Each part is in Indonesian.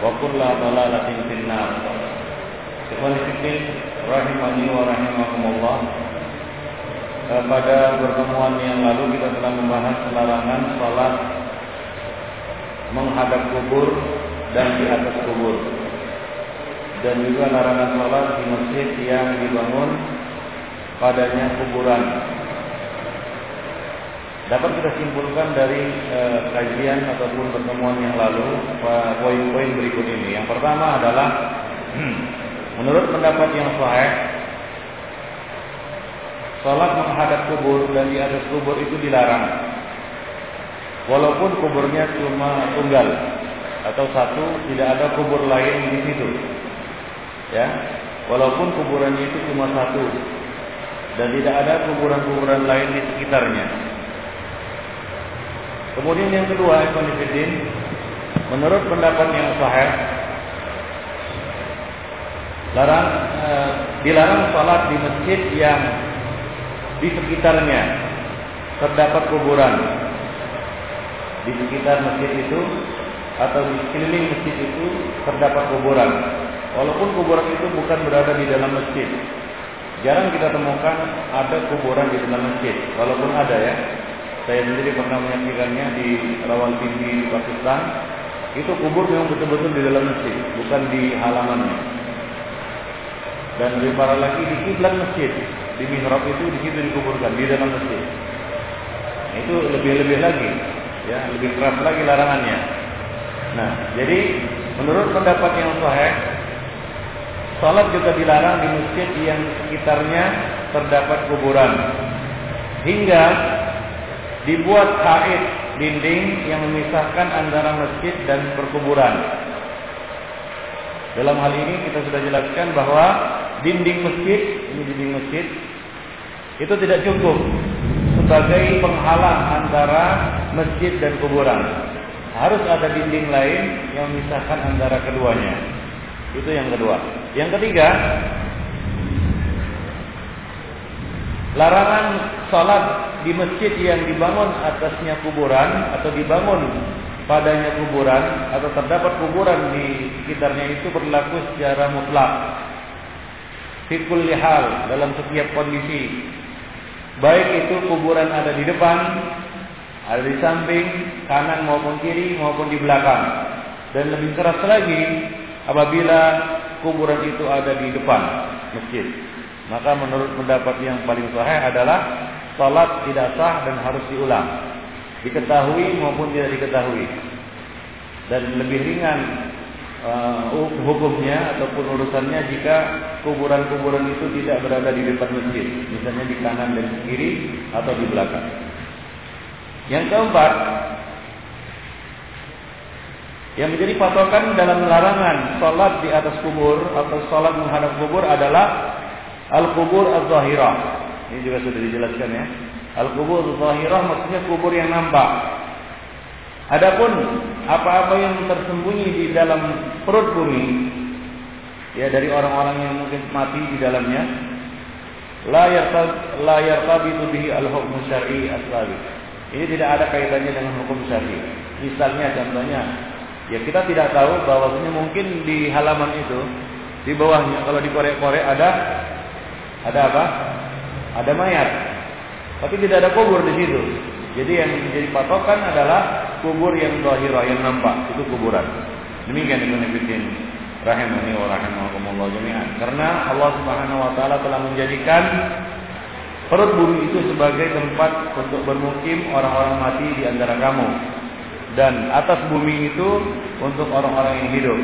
wa kulla dalalatin finnar. Ikhwan Fiddin Rahimani wa Rahimakumullah. Eh, pada pertemuan yang lalu kita telah membahas larangan salat menghadap kubur dan di atas kubur. Dan juga larangan salat di masjid yang dibangun padanya kuburan dapat kita simpulkan dari uh, kajian ataupun pertemuan yang lalu poin-poin berikut ini. Yang pertama adalah menurut pendapat yang sahih salat menghadap kubur dan di atas kubur itu dilarang. Walaupun kuburnya cuma tunggal atau satu, tidak ada kubur lain di situ. Ya. Walaupun kuburannya itu cuma satu dan tidak ada kuburan-kuburan lain di sekitarnya. Kemudian yang kedua, Ibn menurut pendapat yang sahih, larang e, dilarang salat di masjid yang di sekitarnya terdapat kuburan. Di sekitar masjid itu atau di sekeliling masjid itu terdapat kuburan. Walaupun kuburan itu bukan berada di dalam masjid. Jarang kita temukan ada kuburan di dalam masjid, walaupun ada ya. Saya sendiri pernah menyaksikannya di Rawalpindi Pakistan. Itu kubur memang betul-betul di dalam masjid, bukan di halamannya. Dan lebih parah lagi di kiblat masjid, di mihrab itu di situ dikuburkan di dalam masjid. Nah, itu lebih-lebih lagi, ya lebih keras lagi larangannya. Nah, jadi menurut pendapat yang sahih, salat juga dilarang di masjid yang sekitarnya terdapat kuburan. Hingga dibuat haid dinding yang memisahkan antara masjid dan perkuburan. Dalam hal ini kita sudah jelaskan bahwa dinding masjid, ini dinding masjid, itu tidak cukup sebagai penghalang antara masjid dan kuburan. Harus ada dinding lain yang memisahkan antara keduanya. Itu yang kedua. Yang ketiga, larangan salat di masjid yang dibangun atasnya kuburan atau dibangun padanya kuburan atau terdapat kuburan di sekitarnya itu berlaku secara mutlak. Fikul lihal dalam setiap kondisi. Baik itu kuburan ada di depan, ada di samping, kanan maupun kiri maupun di belakang. Dan lebih keras lagi apabila kuburan itu ada di depan masjid. Maka menurut pendapat yang paling sahih adalah salat tidak sah dan harus diulang. Diketahui maupun tidak diketahui. Dan lebih ringan uh, hukumnya ataupun urusannya jika kuburan-kuburan itu tidak berada di depan masjid, misalnya di kanan dan kiri atau di belakang. Yang keempat, yang menjadi patokan dalam larangan salat di atas kubur atau salat menghadap kubur adalah al-kubur az-zahirah. Ini juga sudah dijelaskan ya. Al-kubur zahirah maksudnya kubur yang nampak. Adapun apa-apa yang tersembunyi di dalam perut bumi ya dari orang-orang yang mungkin mati di dalamnya la yartab la yartabitu bihi al-hukm syar'i aslawi. Ini tidak ada kaitannya dengan hukum syar'i. Misalnya contohnya ya kita tidak tahu bahwasanya mungkin di halaman itu di bawahnya kalau dikorek-korek ada ada apa? Ada mayat, tapi tidak ada kubur di situ. Jadi yang menjadi patokan adalah kubur yang zahirah yang nampak itu kuburan. Demikian Ibnu Fiddin rahimani wa rahimakumullah jami'an. Karena Allah Subhanahu wa taala telah menjadikan perut bumi itu sebagai tempat untuk bermukim orang-orang mati di antara kamu dan atas bumi itu untuk orang-orang yang hidup.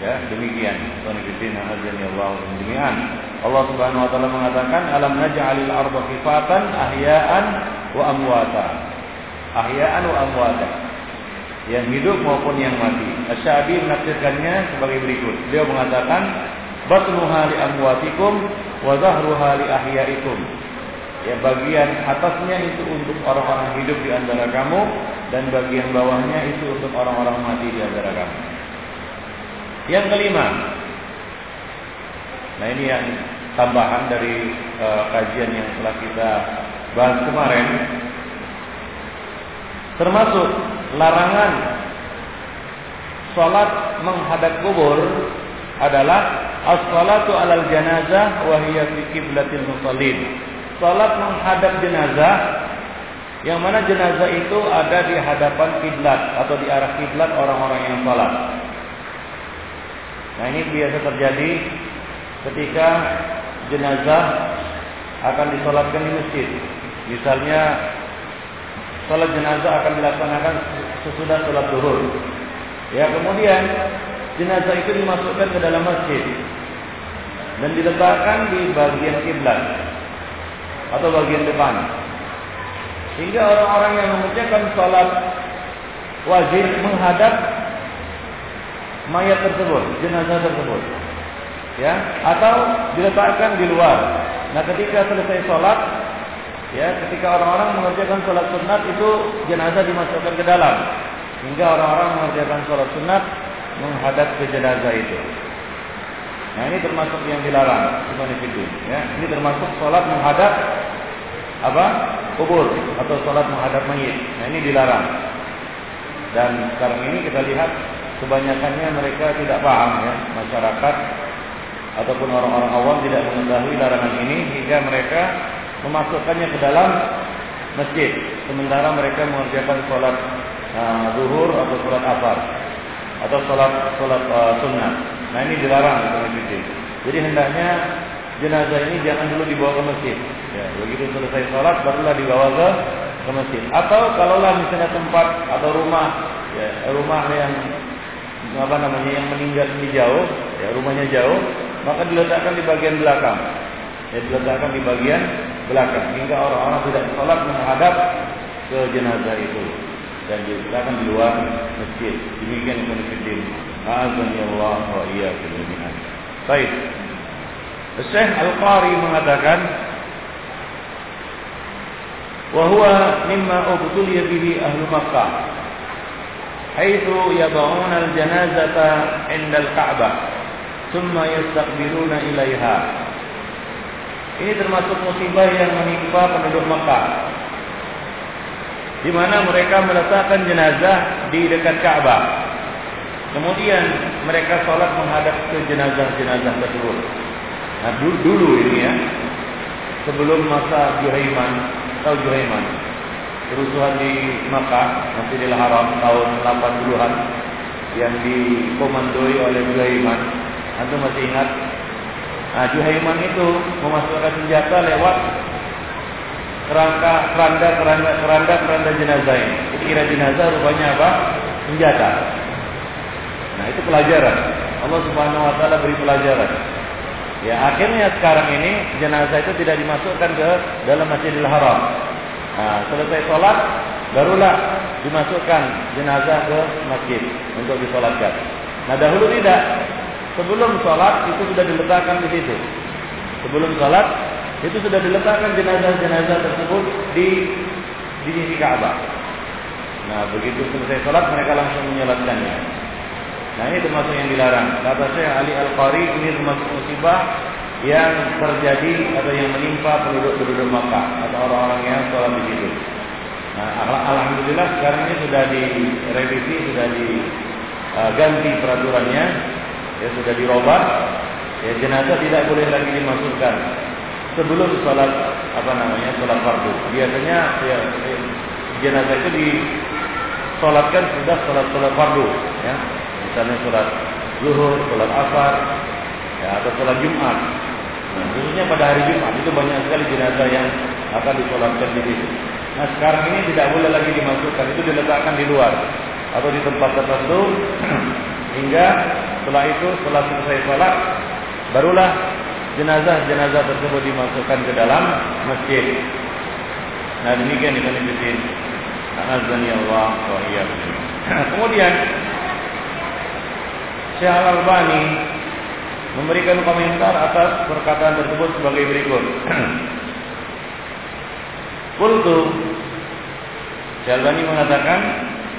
Ya, demikian. Allah demikian. Allah Subhanahu wa taala mengatakan alam naj'alil arda kifatan ahya'an wa amwata. Ahya'an wa amwata. Yang hidup maupun yang mati. Asy-Syabi menafsirkannya sebagai berikut. Beliau mengatakan batnuha li amwatikum wa zahruha li ahya'ikum. Ya bagian atasnya itu untuk orang-orang hidup di antara kamu dan bagian bawahnya itu untuk orang-orang mati di antara kamu. Yang kelima, nah ini yang tambahan dari uh, kajian yang telah kita bahas kemarin, termasuk larangan sholat menghadap kubur adalah as-salatu alal janazah wa hiya fi qiblatil musallin. Salat menghadap jenazah yang mana jenazah itu ada di hadapan kiblat atau di arah kiblat orang-orang yang salat. Nah, ini biasa terjadi ketika jenazah akan disolatkan di masjid. Misalnya Salat jenazah akan dilaksanakan sesudah salat zuhur. Ya, kemudian jenazah itu dimasukkan ke dalam masjid dan diletakkan di bagian kiblat atau bagian depan. Sehingga orang-orang yang mengerjakan salat wajib menghadap mayat tersebut, jenazah tersebut. Ya, atau diletakkan di luar. Nah, ketika selesai salat, Ya, ketika orang-orang mengerjakan sholat sunat itu jenazah dimasukkan ke dalam. Hingga orang-orang mengerjakan sholat sunat menghadap ke jenazah itu. Nah ini termasuk yang dilarang, ya. Ini termasuk sholat menghadap apa? Kubur atau sholat menghadap mayit. Nah ini dilarang. Dan sekarang ini kita lihat kebanyakannya mereka tidak paham ya masyarakat ataupun orang-orang awam tidak mengetahui larangan ini hingga mereka memasukkannya ke dalam masjid sementara mereka mengerjakan sholat uh, zuhur atau sholat asar atau sholat sholat uh, sunnah. Nah ini dilarang di masjid. Jadi hendaknya jenazah ini jangan dulu dibawa ke masjid. Ya, begitu selesai sholat barulah dibawa ke ke masjid. Atau kalaulah misalnya tempat atau rumah ya, rumah yang apa namanya yang meninggal di jauh, ya rumahnya jauh, maka diletakkan di bagian belakang. Ya diletakkan di bagian belakang hingga orang-orang tidak sholat menghadap ke jenazah itu dan diletakkan di luar masjid. Demikian yang fiddin. Azani Allah wa iyyakum jami'an. Baik. Syekh Al-Qari mengatakan وهو مما ابتلي به أهل مكة حيث يضعون الجنازة عند الكعبة summa yastaqbiluna ilaiha. Ini termasuk musibah yang menimpa penduduk Mekah. Di mana mereka meletakkan jenazah di dekat Ka'bah. Kemudian mereka sholat menghadap ke jenazah-jenazah tersebut. Nah, dulu, dulu ini ya, sebelum masa Juhaiman, atau Juhaiman, kerusuhan di Makkah, Masjidil Haram tahun 80-an yang dikomandoi oleh Juhaiman anda masih ingat Nah, Juhaiman itu memasukkan senjata lewat kerangka keranda keranda keranda keranda jenazah ini. Kira jenazah rupanya apa? Senjata. Nah, itu pelajaran. Allah Subhanahu wa taala beri pelajaran. Ya, akhirnya sekarang ini jenazah itu tidak dimasukkan ke dalam Masjidil Haram. Nah, selesai sholat barulah dimasukkan jenazah ke masjid untuk disolatkan. Nah, dahulu tidak. Sebelum sholat itu sudah diletakkan di situ. Sebelum sholat itu sudah diletakkan jenazah-jenazah tersebut di di sisi Ka'bah. Nah begitu selesai sholat mereka langsung menyolatkannya. Nah ini termasuk yang dilarang. Kata saya Ali Al Qari ini termasuk musibah yang terjadi atau yang menimpa penduduk-penduduk Makkah atau orang-orang yang sholat di situ. Nah, alhamdulillah sekarang ini sudah direvisi, sudah diganti uh, peraturannya ya sudah dirobah ya jenazah tidak boleh lagi dimasukkan sebelum sholat apa namanya sholat fardu. Biasanya ya, ya jenazah itu disolatkan sudah sholat sholat fardu ya. Misalnya sholat zuhur sholat asar ya atau sholat jumat. Nah, khususnya pada hari jumat itu banyak sekali jenazah yang akan disolatkan di situ. Nah sekarang ini tidak boleh lagi dimasukkan itu diletakkan di luar atau di tempat tertentu hingga setelah itu setelah selesai sholat barulah jenazah-jenazah tersebut dimasukkan ke dalam masjid. Nah demikian dengan fitin. Azani Allah wa Kemudian Syekh Al-Albani memberikan komentar atas perkataan tersebut sebagai berikut. Kultu Syekh Al-Albani mengatakan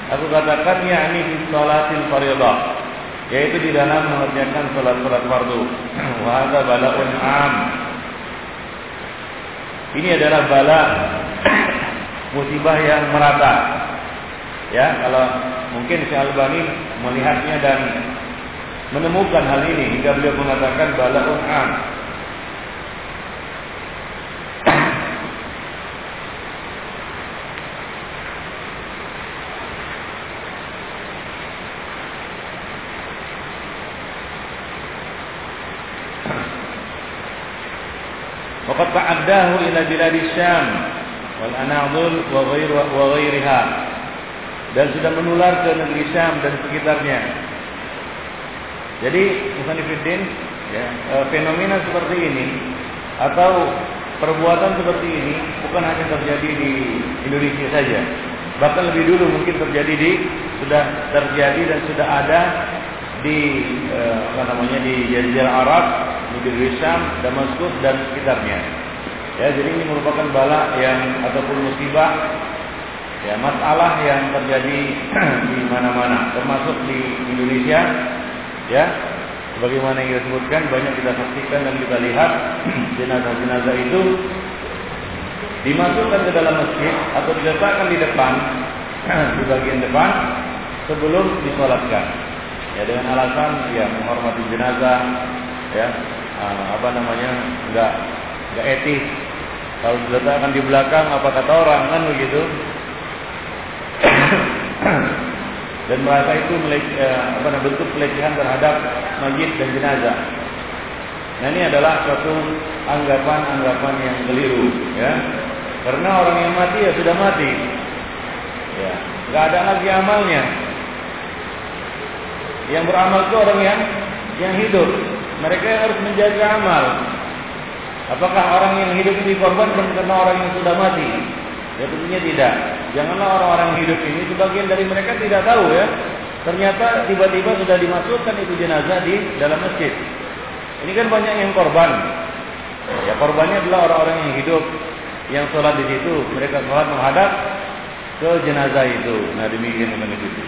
Aku katakan yakni fi salatil fardhah yaitu di dalam mengerjakan salat-salat fardu. Wa hadza bala'un 'am. Ini adalah bala musibah yang merata. Ya, kalau mungkin Syekh Albani melihatnya dan menemukan hal ini hingga beliau mengatakan balaun am. Wal Anadul wa ghair wa ghairiha dan sudah menular ke negeri Syam dan sekitarnya. Jadi, Musanifiddin, ya, e, fenomena seperti ini atau perbuatan seperti ini bukan hanya terjadi di Indonesia saja. Bahkan lebih dulu mungkin terjadi di sudah terjadi dan sudah ada di eh, apa namanya di Jazirah Arab, di Syam, Damaskus dan sekitarnya. Ya, jadi ini merupakan bala yang ataupun musibah ya masalah yang terjadi di mana-mana termasuk di Indonesia ya. Sebagaimana yang kita sebutkan banyak kita saksikan dan kita lihat jenazah-jenazah itu dimasukkan ke dalam masjid atau diletakkan di depan di bagian depan sebelum disolatkan. Ya dengan alasan ya menghormati jenazah ya ah, apa namanya enggak enggak etis kalau diletakkan di belakang apa kata orang kan begitu dan merasa itu eh, apa bentuk pelecehan terhadap mayit dan jenazah. Nah ini adalah suatu anggapan-anggapan yang keliru, ya. Karena orang yang mati ya sudah mati, ya, nggak ada lagi amalnya. Yang beramal itu orang yang yang hidup. Mereka yang harus menjaga amal. Apakah orang yang hidup ini korban karena orang yang sudah mati? Ya tentunya tidak. Janganlah orang-orang hidup ini sebagian dari mereka tidak tahu ya. Ternyata tiba-tiba sudah dimasukkan itu jenazah di dalam masjid. Ini kan banyak yang korban. Ya korbannya adalah orang-orang yang hidup yang sholat di situ. Mereka sholat menghadap ke jenazah itu. Nah demikian itu.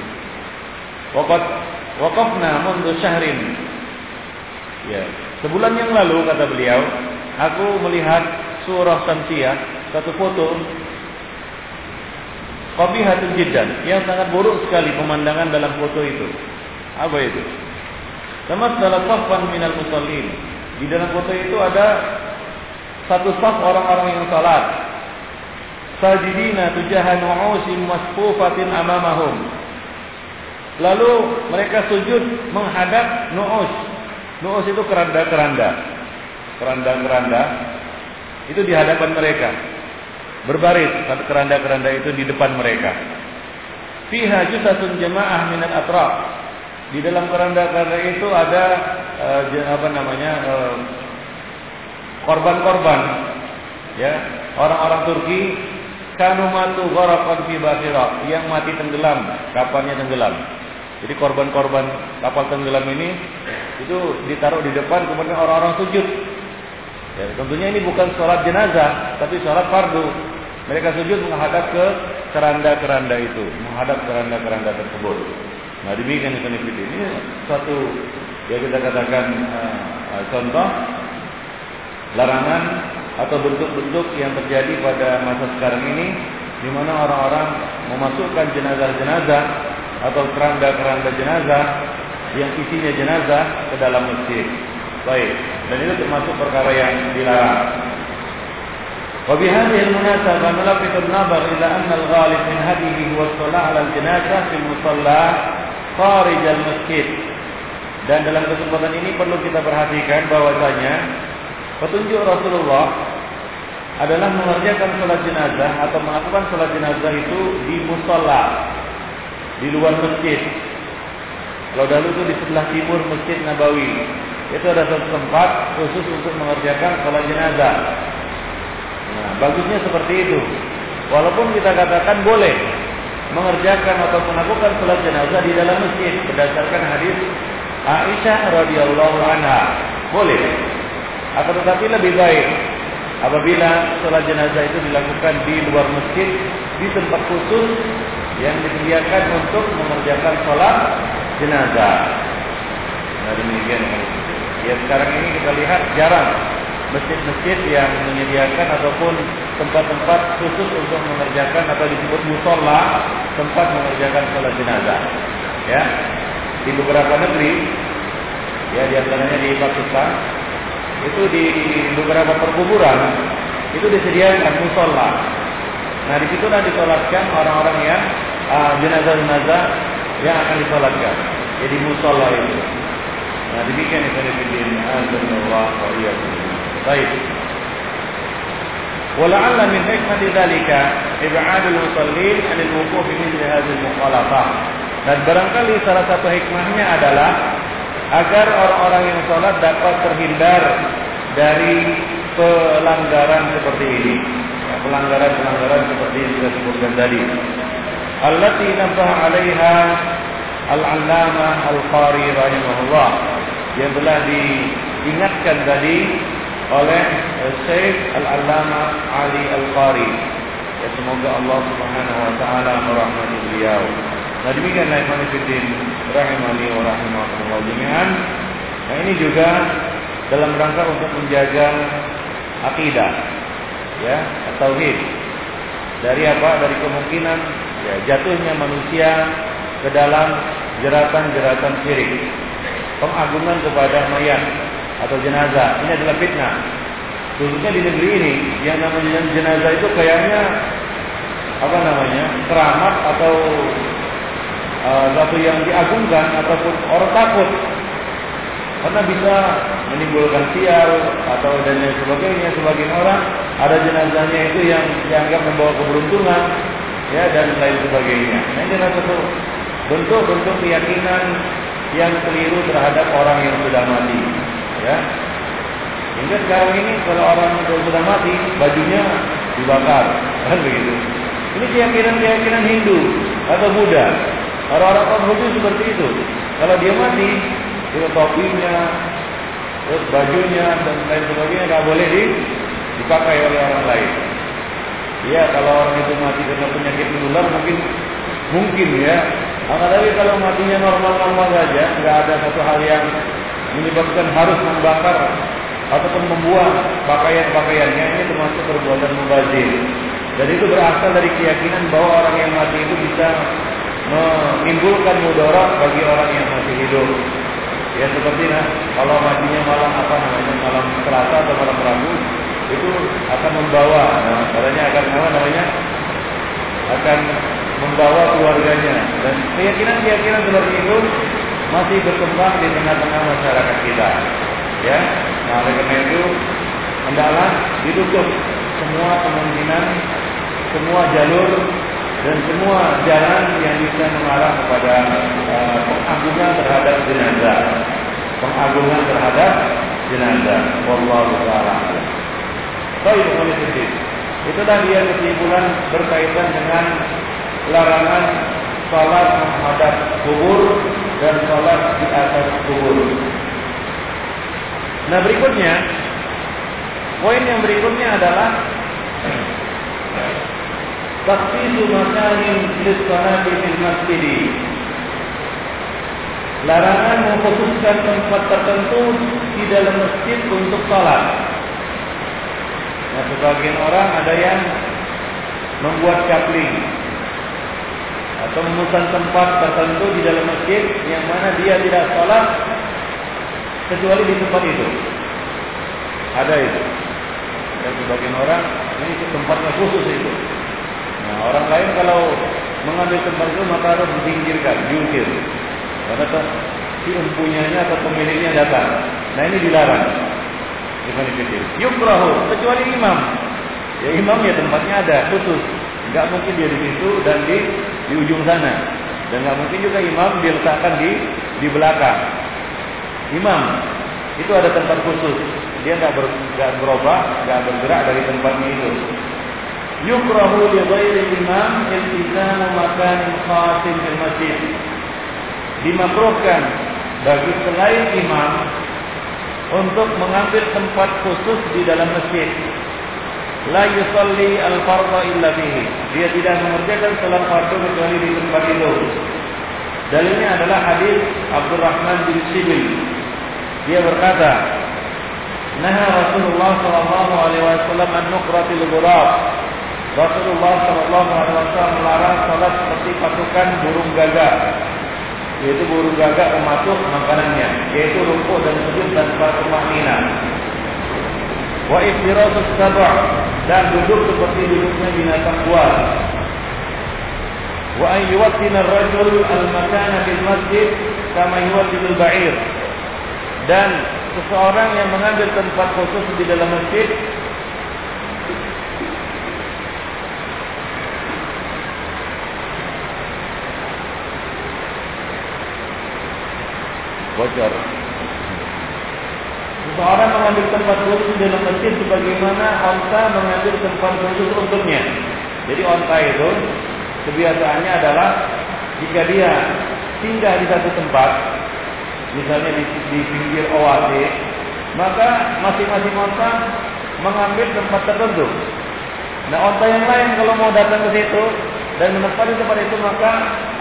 Wakat wakafna mundu syahrin. Ya, sebulan yang lalu kata beliau, aku melihat surah Samsiyah, satu foto qabihatun jiddan yang sangat buruk sekali pemandangan dalam foto itu. Apa itu? Sama dalam safan minal musallin. Di dalam foto itu ada satu saf orang-orang yang salat. Sajidina tujahan nu'usin masfufatin amamahum. Lalu mereka sujud menghadap nu'us. Nu'us itu keranda-keranda. Keranda-keranda itu di hadapan mereka. Berbaris keranda-keranda itu di depan mereka. Fiha jusatun jamaah minat atraf. Di dalam keranda-keranda itu ada uh, apa namanya eh, korban-korban. Uh, ya orang-orang Turki kanu matu gharaqan fi yang mati tenggelam kapalnya tenggelam. Jadi korban-korban kapal tenggelam ini itu ditaruh di depan kemudian orang-orang sujud ya, tentunya ini bukan sholat jenazah tapi sholat fardu mereka sujud menghadap ke keranda-keranda itu, menghadap keranda-keranda tersebut. Nah demikian itu ini satu ya kita katakan uh, contoh larangan atau bentuk-bentuk yang terjadi pada masa sekarang ini di mana orang-orang memasukkan jenazah-jenazah atau keranda-keranda jenazah yang isinya jenazah ke dalam masjid. Baik, dan itu termasuk perkara yang dilarang. وبهذه المناسبة نلفت النظر إلى أن الغالب من هديه هو الصلاة على الجنازة في المصلى خارج المسجد dan dalam kesempatan ini perlu kita perhatikan bahwasanya petunjuk Rasulullah adalah mengerjakan sholat jenazah atau melakukan sholat jenazah itu di musola di luar masjid. Kalau dahulu itu di sebelah timur masjid Nabawi itu ada satu tempat khusus untuk mengerjakan sholat jenazah. Nah, bagusnya seperti itu. Walaupun kita katakan boleh mengerjakan atau melakukan sholat jenazah di dalam masjid berdasarkan hadis Aisyah radhiyallahu anha. Boleh. Akan tetapi lebih baik apabila sholat jenazah itu dilakukan di luar masjid di tempat khusus yang disediakan untuk mengerjakan sholat jenazah. Nah demikian. Ya sekarang ini kita lihat jarang masjid-masjid yang menyediakan ataupun tempat-tempat khusus untuk mengerjakan atau disebut musola tempat mengerjakan sholat jenazah. Ya, di beberapa negeri Ya di antaranya di Pakistan itu di beberapa perkuburan itu disediakan musola. Nah di situ nanti disolatkan orang-orang yang uh, jenazah-jenazah yang akan disolatkan. Jadi musola itu. Nah demikian itu Filipin. Alhamdulillah wa Baik. ولعل من حكمة ذلك إبعاد المصلين عن الوقوف في مثل هذه المخالفة dan barangkali salah satu hikmahnya adalah agar orang-orang yang sholat dapat terhindar dari pelanggaran seperti ini. Ya, pelanggaran-pelanggaran seperti yang kita sebutkan tadi. Allati nabah 'alaiha al-'allamah al-qari rahimahullah yang telah diingatkan tadi oleh Syekh Al-Allamah Ali Al-Qari. Ya, semoga Allah Subhanahu wa taala merahmati beliau. Nah demikianlah ikhwan fillah rahimani wa rahimakumullah jami'an. Nah ini juga dalam rangka untuk menjaga akidah ya tauhid dari apa dari kemungkinan ya jatuhnya manusia ke dalam jeratan-jeratan syirik. Pengagungan kepada mayat atau jenazah. Ini adalah fitnah. Khususnya di negeri ini yang namanya jenazah itu kayaknya apa namanya keramat atau uh, yang diagungkan ataupun orang takut. Karena bisa menimbulkan sial atau dan lain sebagainya. Sebagian orang ada jenazahnya itu yang dianggap membawa keberuntungan ya dan lain sebagainya. Nah, ini adalah satu bentuk-bentuk keyakinan yang keliru terhadap orang yang sudah mati ya hingga sekarang ini kalau orang itu sudah mati bajunya dibakar kan begitu ini keyakinan-keyakinan Hindu atau Buddha orang-orang Konfusius seperti itu kalau dia mati itu topinya terus bajunya dan lain sebagainya nggak boleh di, dipakai oleh orang lain. Iya kalau orang itu mati karena penyakit menular mungkin mungkin ya. Akan tapi kalau matinya normal-normal saja, nggak ada satu hal yang menyebabkan harus membakar ataupun membuang pakaian-pakaiannya ini termasuk perbuatan mubazir. Dan itu berasal dari keyakinan bahwa orang yang mati itu bisa menimbulkan mudarat bagi orang yang masih hidup. Ya seperti nah, kalau matinya malam apa namanya malam Selasa atau malam Rabu itu akan membawa, nah, katanya akan apa namanya akan membawa keluarganya dan keyakinan-keyakinan seperti itu masih berkembang di tengah-tengah masyarakat kita. Ya, nah oleh karena itu hendaklah ditutup semua kemungkinan, semua jalur dan semua jalan yang bisa mengarah kepada uh, pengagungan terhadap jenazah. Pengagungan terhadap jenazah. Wallahu taala. Baik, itu Itulah dia kesimpulan berkaitan dengan larangan salat menghadap kubur dan salat di atas kubur. Nah berikutnya, poin yang berikutnya adalah takhsisu makanin lis-salati fil masjid. Larangan mengkhususkan tempat tertentu di dalam masjid untuk salat. Nah, sebagian orang ada yang membuat kapling atau memesan tempat tertentu di dalam masjid yang mana dia tidak salat kecuali di tempat itu. Ada itu. Dan sebagian orang ini tempatnya khusus itu. Nah, orang lain kalau mengambil tempat itu maka harus disingkirkan, diusir. Karena si empunyanya atau pemiliknya datang. Nah ini dilarang. Yukrahu kecuali imam. Ya imam ya tempatnya ada khusus. Enggak mungkin dia di situ dan di di ujung sana. Dan enggak mungkin juga imam diletakkan di di belakang. Imam itu ada tempat khusus. Dia enggak ber, berubah, enggak bergerak dari tempatnya itu yukrahu li ghairi imam iltizamu makan khasin fil masjid. Dimakruhkan bagi selain imam untuk mengambil tempat khusus di dalam masjid. La yusalli al-fardha illa fihi. Dia tidak mengerjakan salat fardu kecuali di tempat itu. Dalilnya adalah hadis Abdurrahman bin Sibil. Dia berkata, Naha Rasulullah sallallahu alaihi wasallam an nuqratil ghurab Rasulullah Shallallahu Alaihi Wasallam melarang salat seperti pasukan burung gagak. Yaitu burung gagak termasuk makanannya, yaitu rukuk dan sujud tanpa tumanina. Wa iftirasus sabah dan duduk seperti duduknya binatang buas. Wa an yuwattina ar-rajul al-makana bil masjid kama yuwattinul ba'ir. Dan seseorang yang mengambil tempat khusus di dalam masjid bocor. Seseorang mengambil tempat khusus dalam masjid sebagaimana onta mengambil tempat khusus untuknya. Jadi onta itu kebiasaannya adalah jika dia tinggal di satu tempat, misalnya di, di pinggir oase, maka masing-masing onta mengambil tempat tertentu. Nah, onta yang lain kalau mau datang ke situ dan menempati tempat itu maka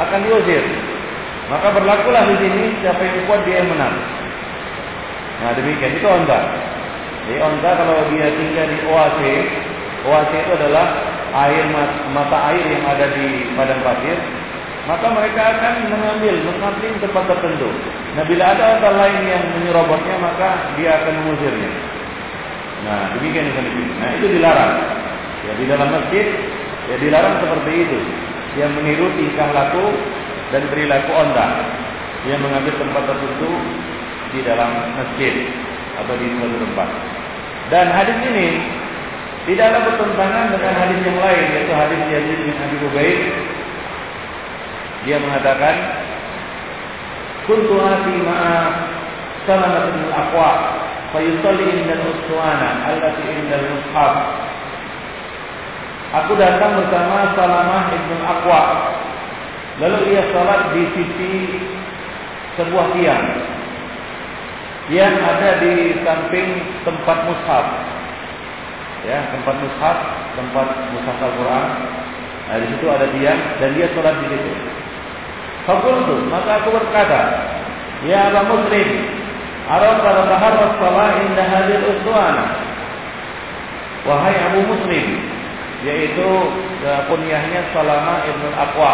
akan diusir. Maka berlakulah di sini siapa yang kuat dia yang menang. Nah demikian itu onta. Jadi onta kalau dia tinggal di oase, oase itu adalah air mata air yang ada di padang pasir, maka mereka akan mengambil mengambil tempat tertentu. Nah bila ada onta lain yang menyerobotnya maka dia akan mengusirnya. Nah demikian itu. Nah itu dilarang. Ya di dalam masjid ya dilarang seperti itu. Yang meniru tingkah laku dan perilaku onta yang mengambil tempat tertentu di dalam masjid atau di suatu tempat. Dan hadis ini tidaklah bertentangan dengan hadis yang lain yaitu hadis Yazid bin Abi Ubaid. Dia mengatakan, "Kuntu ati ma'a Salamat bin Aqwa, fa yusalli inda al-uswana allati inda al-mushaf." Aku datang bersama Salamah ibn Aqwa Lalu ia salat di sisi sebuah tiang yang ada di samping tempat mushaf. Ya, tempat mushaf, tempat mushaf Al-Qur'an. Nah, di situ ada tiang dan dia salat di situ. Fakultu, maka aku berkata, Ya Aba Muslim, Arafta taharras salat inda hadir uswana. Wahai Abu Muslim, yaitu uh, kunyahnya Salama Ibn Aqwa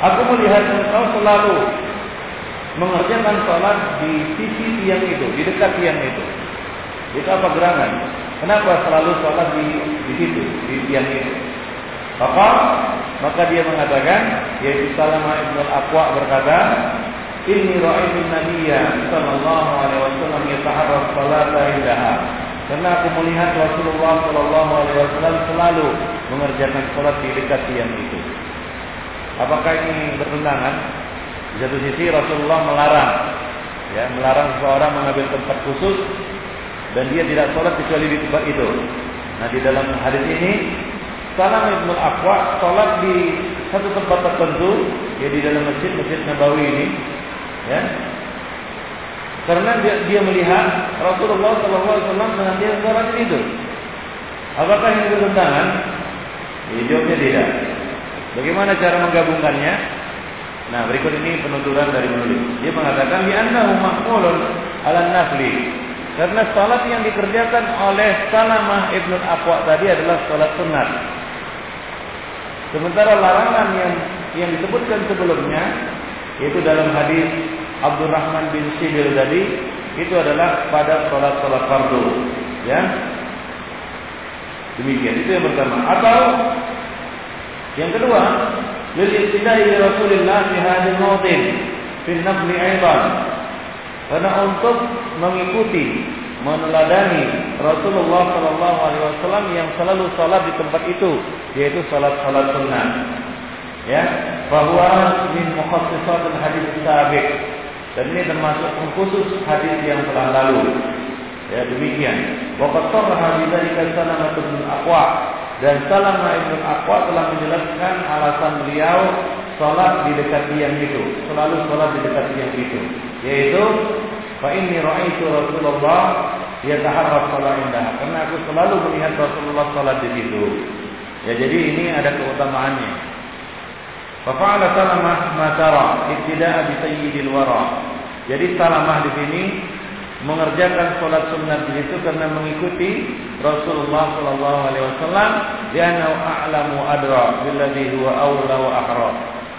Aku melihat engkau selalu mengerjakan sholat di sisi tiang itu, di dekat tiang itu. Itu apa gerangan? Kenapa selalu sholat di, di situ, di tiang itu? Maka, maka dia mengatakan, yaitu Salamah ibn al-Aqwa berkata, Ini ra'aitu Nabiya sallallahu alaihi wasallam yataharras salata indaha. Karena aku melihat Rasulullah sallallahu alaihi wasallam selalu mengerjakan sholat di dekat tiang itu. Apakah ini bertentangan? Di satu sisi Rasulullah melarang, ya, melarang seseorang mengambil tempat khusus dan dia tidak sholat kecuali di tempat itu. Nah di dalam hadis ini Salam Ibnu Aqwa sholat di satu tempat tertentu, ya di dalam masjid Masjid Nabawi ini, ya. Karena dia, dia melihat Rasulullah SAW dengan dia sholat di situ. Apakah ini bertentangan? Ya, jawabnya tidak. Bagaimana cara menggabungkannya? Nah, berikut ini penuturan dari penulis. Dia mengatakan di annahu mahmulun ala nafli. Karena salat yang dikerjakan oleh Salamah Ibnu Aqwa tadi adalah salat sunat. Sementara larangan yang yang disebutkan sebelumnya yaitu dalam hadis Abdurrahman bin Sibil tadi itu adalah pada salat-salat fardu, ya. Demikian itu yang pertama. Atau yang kedua, lil Rasulullah fi hadhihi mawdin aidan. Karena untuk mengikuti meneladani Rasulullah Shallallahu Alaihi Wasallam yang selalu salat di tempat itu, yaitu salat-salat sunnah. Ya, bahwa min mukhassisat hadis sabiq dan ini termasuk khusus hadis yang telah lalu. Ya demikian. Waqad sarraha bidzalika sanadun aqwa dan Salamah Ibn Aqwa telah menjelaskan alasan beliau sholat di dekat tiang itu, selalu sholat di dekat tiang itu, yaitu Fa inni ra'aitu Rasulullah yataharras salat indah. Karena aku selalu melihat Rasulullah salat di situ. Ya jadi ini ada keutamaannya. Fa fa'ala Salamah ma tara ibtida'a bi sayyidil wara. Jadi Salamah di sini mengerjakan sholat sunat di situ karena mengikuti Rasulullah Shallallahu Alaihi Wasallam. Dia a'lamu adra billadhi huwa awla wa ahra.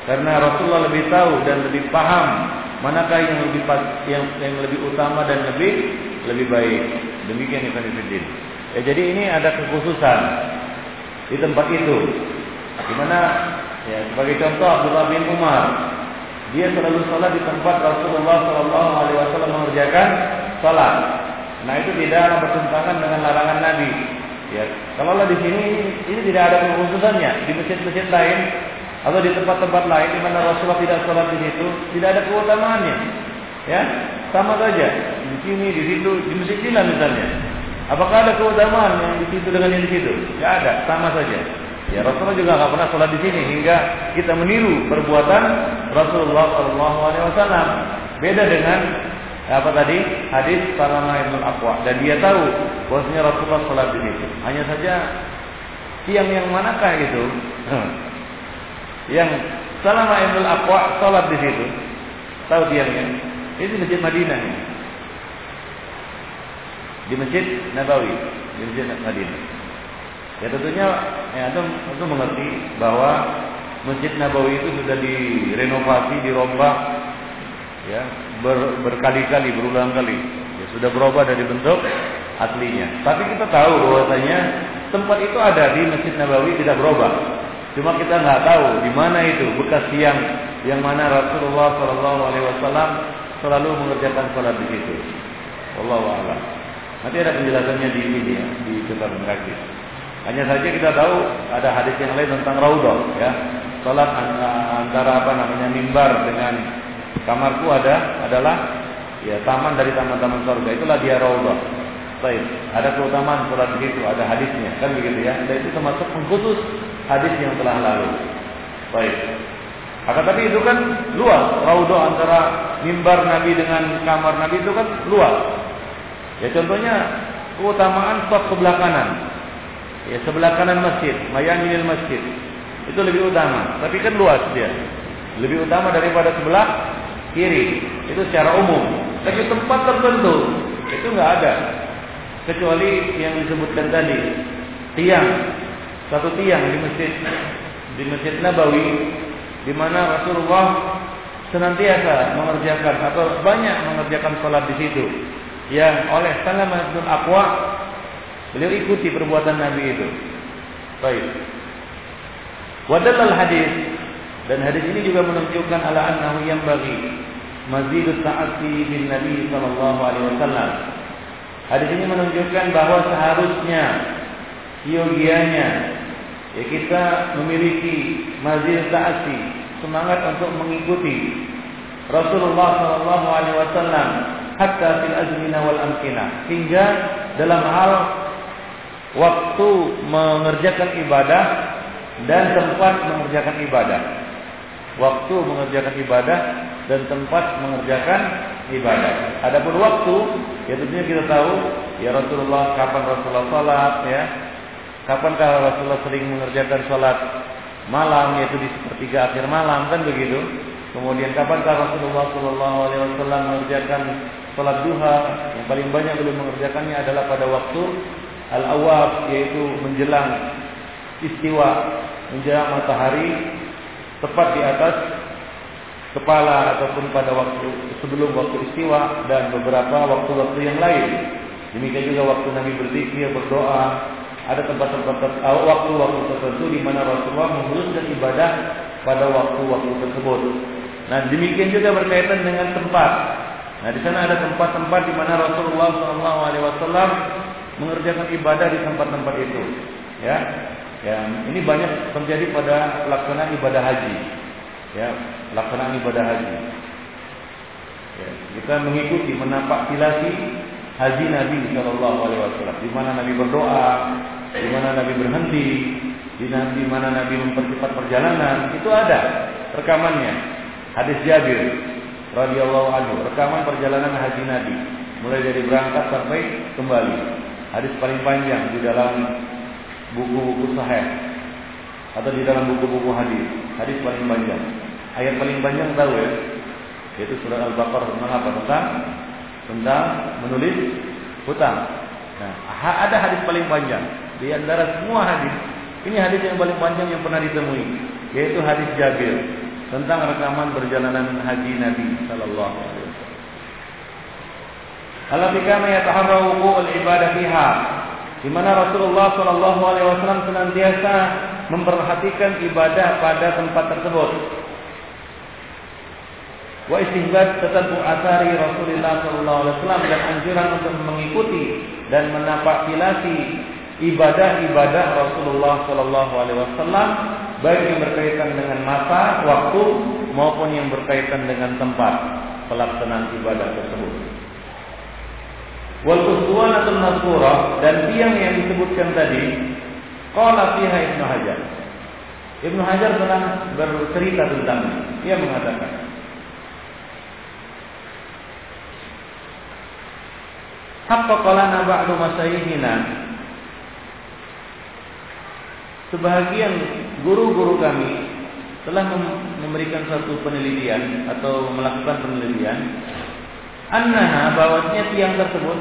Karena Rasulullah lebih tahu dan lebih paham manakah yang lebih yang, yang lebih utama dan lebih lebih baik. Demikian Ibn Fiddin. Ya, jadi ini ada kekhususan di tempat itu. Di mana ya, sebagai contoh Abdullah bin Umar dia selalu sholat di tempat Rasulullah Shallallahu Alaihi Wasallam mengerjakan sholat. Nah itu tidak bertentangan dengan larangan Nabi. Ya, kalau di sini ini tidak ada kekhususannya di masjid-masjid lain atau di tempat-tempat lain di mana Rasulullah tidak sholat di situ, tidak ada keutamaannya. Ya, sama saja di sini, di situ, di masjid Cina misalnya. Apakah ada keutamaan yang di situ dengan yang di situ? Tidak ada, sama saja. Ya Rasulullah juga nggak pernah sholat di sini hingga kita meniru perbuatan Rasulullah Shallallahu Alaihi Wasallam. Beda dengan apa tadi hadis Salama ibn Aqwa dan dia tahu bahwasanya Rasulullah sholat di situ. Hanya saja tiang yang manakah itu? yang Salama ibn Aqwa sholat di situ. Tahu tiangnya? Itu masjid Madinah. Di masjid Nabawi, di masjid Madinah. Ya tentunya ya antum antum mengerti bahwa Masjid Nabawi itu sudah direnovasi, dirombak ya ber, berkali-kali, berulang kali. Ya sudah berubah dari bentuk aslinya. Tapi kita tahu bahwasanya tempat itu ada di Masjid Nabawi tidak berubah. Cuma kita nggak tahu di mana itu bekas yang yang mana Rasulullah Shallallahu Alaihi Wasallam selalu mengerjakan sholat di situ. Allah a'lam. Nanti ada penjelasannya di ini ya, di kitab kaki. Hanya saja kita tahu ada hadis yang lain tentang raudhah ya. Salat antara apa namanya mimbar dengan kamarku ada adalah ya taman dari taman-taman surga. Itulah dia raudhah. Baik, ada keutamaan salat di situ, ada hadisnya, kan begitu ya. Dan itu termasuk mengkhusus hadis yang telah lalu. Baik. Akan tapi itu kan luas, raudhah antara mimbar Nabi dengan kamar Nabi itu kan luas. Ya contohnya keutamaan saf sebelah kanan ya sebelah kanan masjid, mayaminil masjid. Itu lebih utama, tapi kan luas dia. Lebih utama daripada sebelah kiri. Itu secara umum. Tapi tempat tertentu itu nggak ada. Kecuali yang disebutkan tadi, tiang satu tiang di masjid di Masjid Nabawi di mana Rasulullah senantiasa mengerjakan atau banyak mengerjakan sholat di situ yang oleh Salamah bin Aqwa Beliau ikuti perbuatan Nabi itu. Baik. Wadallal hadis dan hadis ini juga menunjukkan ala annahu yang bagi mazidut ta'ati bin Nabi sallallahu alaihi wasallam. Hadis ini menunjukkan bahwa seharusnya yogianya ya kita memiliki mazid ta'ati, semangat untuk mengikuti Rasulullah sallallahu alaihi wasallam hatta fil azmina wal amkina hingga dalam hal waktu mengerjakan ibadah dan tempat mengerjakan ibadah. Waktu mengerjakan ibadah dan tempat mengerjakan ibadah. Adapun waktu, ya tentunya kita tahu ya Rasulullah kapan Rasulullah salat ya. Kapankah Rasulullah sering mengerjakan salat malam yaitu di sepertiga akhir malam kan begitu. Kemudian kapankah Rasulullah Shallallahu Alaihi Wasallam mengerjakan salat duha yang paling banyak belum mengerjakannya adalah pada waktu al-awab yaitu menjelang istiwa, menjelang matahari tepat di atas kepala ataupun pada waktu sebelum waktu istiwa dan beberapa waktu-waktu yang lain. Demikian juga waktu Nabi berzikir, berdoa, ada tempat-tempat eh, waktu-waktu tertentu di mana Rasulullah menguruskan ibadah pada waktu-waktu tersebut. Nah, demikian juga berkaitan dengan tempat. Nah, di sana ada tempat-tempat di mana Rasulullah SAW mengerjakan ibadah di tempat-tempat itu. Ya, ya ini banyak terjadi pada pelaksanaan ibadah haji. Ya, pelaksanaan ibadah haji. Ya, kita mengikuti menapak tilasi haji Nabi Shallallahu Alaihi Wasallam. Di mana Nabi berdoa, di mana Nabi berhenti, di mana Nabi mempercepat perjalanan, itu ada rekamannya. Hadis Jabir radhiyallahu anhu, rekaman perjalanan haji Nabi mulai dari berangkat sampai kembali hadis paling panjang di dalam buku-buku sahih atau di dalam buku-buku hadis. Hadis paling panjang. Ayat paling panjang tahu ya? Yaitu surah Al-Baqarah tentang apa? Tentang tentang menulis hutang. Nah, ada hadis paling panjang di antara semua hadis. Ini hadis yang paling panjang yang pernah ditemui, yaitu hadis Jabir. tentang rekaman perjalanan haji Nabi sallallahu alaihi wasallam. Allati kana yataharra wuqu'ul ibadah fiha di mana Rasulullah Shallallahu Alaihi Wasallam senantiasa memperhatikan ibadah pada tempat tersebut. Wa istihbab tetapu asari Rasulullah Shallallahu Alaihi Wasallam dan anjuran untuk mengikuti dan menapakilasi ibadah-ibadah Rasulullah Shallallahu Alaihi Wasallam baik yang berkaitan dengan masa, waktu maupun yang berkaitan dengan tempat pelaksanaan ibadah tersebut. Wal uswanatul mazkurah dan tiang yang disebutkan tadi qala fiha Ibnu Hajar. Ibnu Hajar pernah bercerita tentangnya. Ia mengatakan Haqqaqalana ba'du masyayihina Sebahagian guru-guru kami telah memberikan satu penelitian atau melakukan penelitian annaha bahwasanya tiang tersebut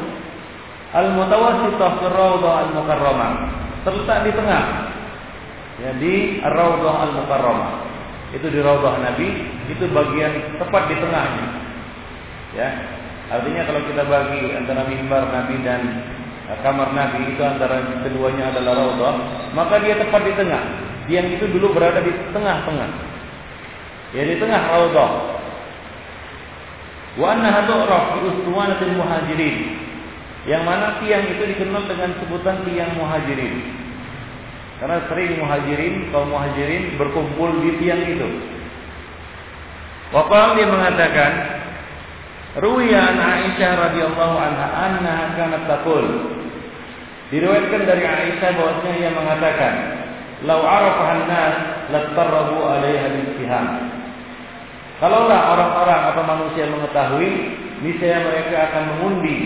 al-mutawassithah fi raudhah al-mukarramah. Terletak di tengah. Ya di raudhah al-mukarramah. Itu di raudhah Nabi itu bagian tepat di tengahnya. Ya. Artinya kalau kita bagi antara mimbar Nabi dan uh, kamar Nabi itu antara keduanya adalah raudhah maka dia tepat di tengah. Tiang itu dulu berada di tengah-tengah. Ya di tengah raudhah Wa annaha tu'raf bi muhajirin. Yang mana tiang itu dikenal dengan sebutan tiang muhajirin. Karena sering muhajirin, kaum muhajirin berkumpul di tiang itu. Waqal dia mengatakan, Ruwiya an Aisyah radhiyallahu anha annaha kanat taqul. Diriwayatkan dari Aisyah bahwasanya ia mengatakan, "Lau arafahan nas lattarrabu 'alaiha bil Kalaulah orang-orang atau manusia mengetahui, niscaya mereka akan mengundi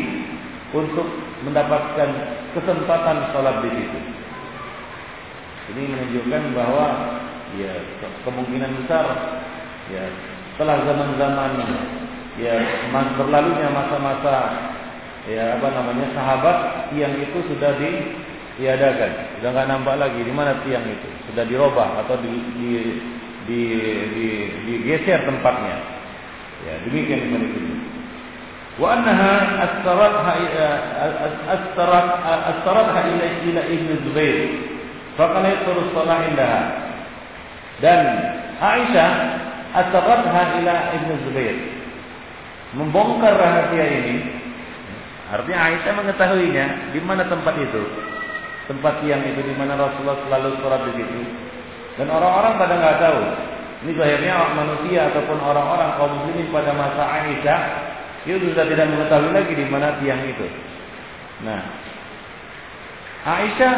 untuk mendapatkan kesempatan sholat di situ. Ini menunjukkan bahwa ya kemungkinan besar ya setelah zaman-zaman ya berlalunya masa-masa ya apa namanya sahabat tiang itu sudah diadakan sudah nggak nampak lagi di mana tiang itu sudah dirubah atau di, di di, di, digeser tempatnya. Ya, demikian Ibnu. Wa annaha astaratha astarat astaratha ila ila Ibn Zubair. Faqala yaqulu salah indaha. Dan Aisyah astaratha ila Ibn Zubair. Membongkar rahasia ini Artinya Aisyah mengetahuinya di mana tempat itu. Tempat yang itu di mana Rasulullah selalu sholat di situ. Dan orang-orang pada nggak tahu. Ini akhirnya manusia ataupun orang-orang kaum muslimin pada masa Aisyah itu sudah tidak mengetahui lagi di mana tiang itu. Nah, Aisyah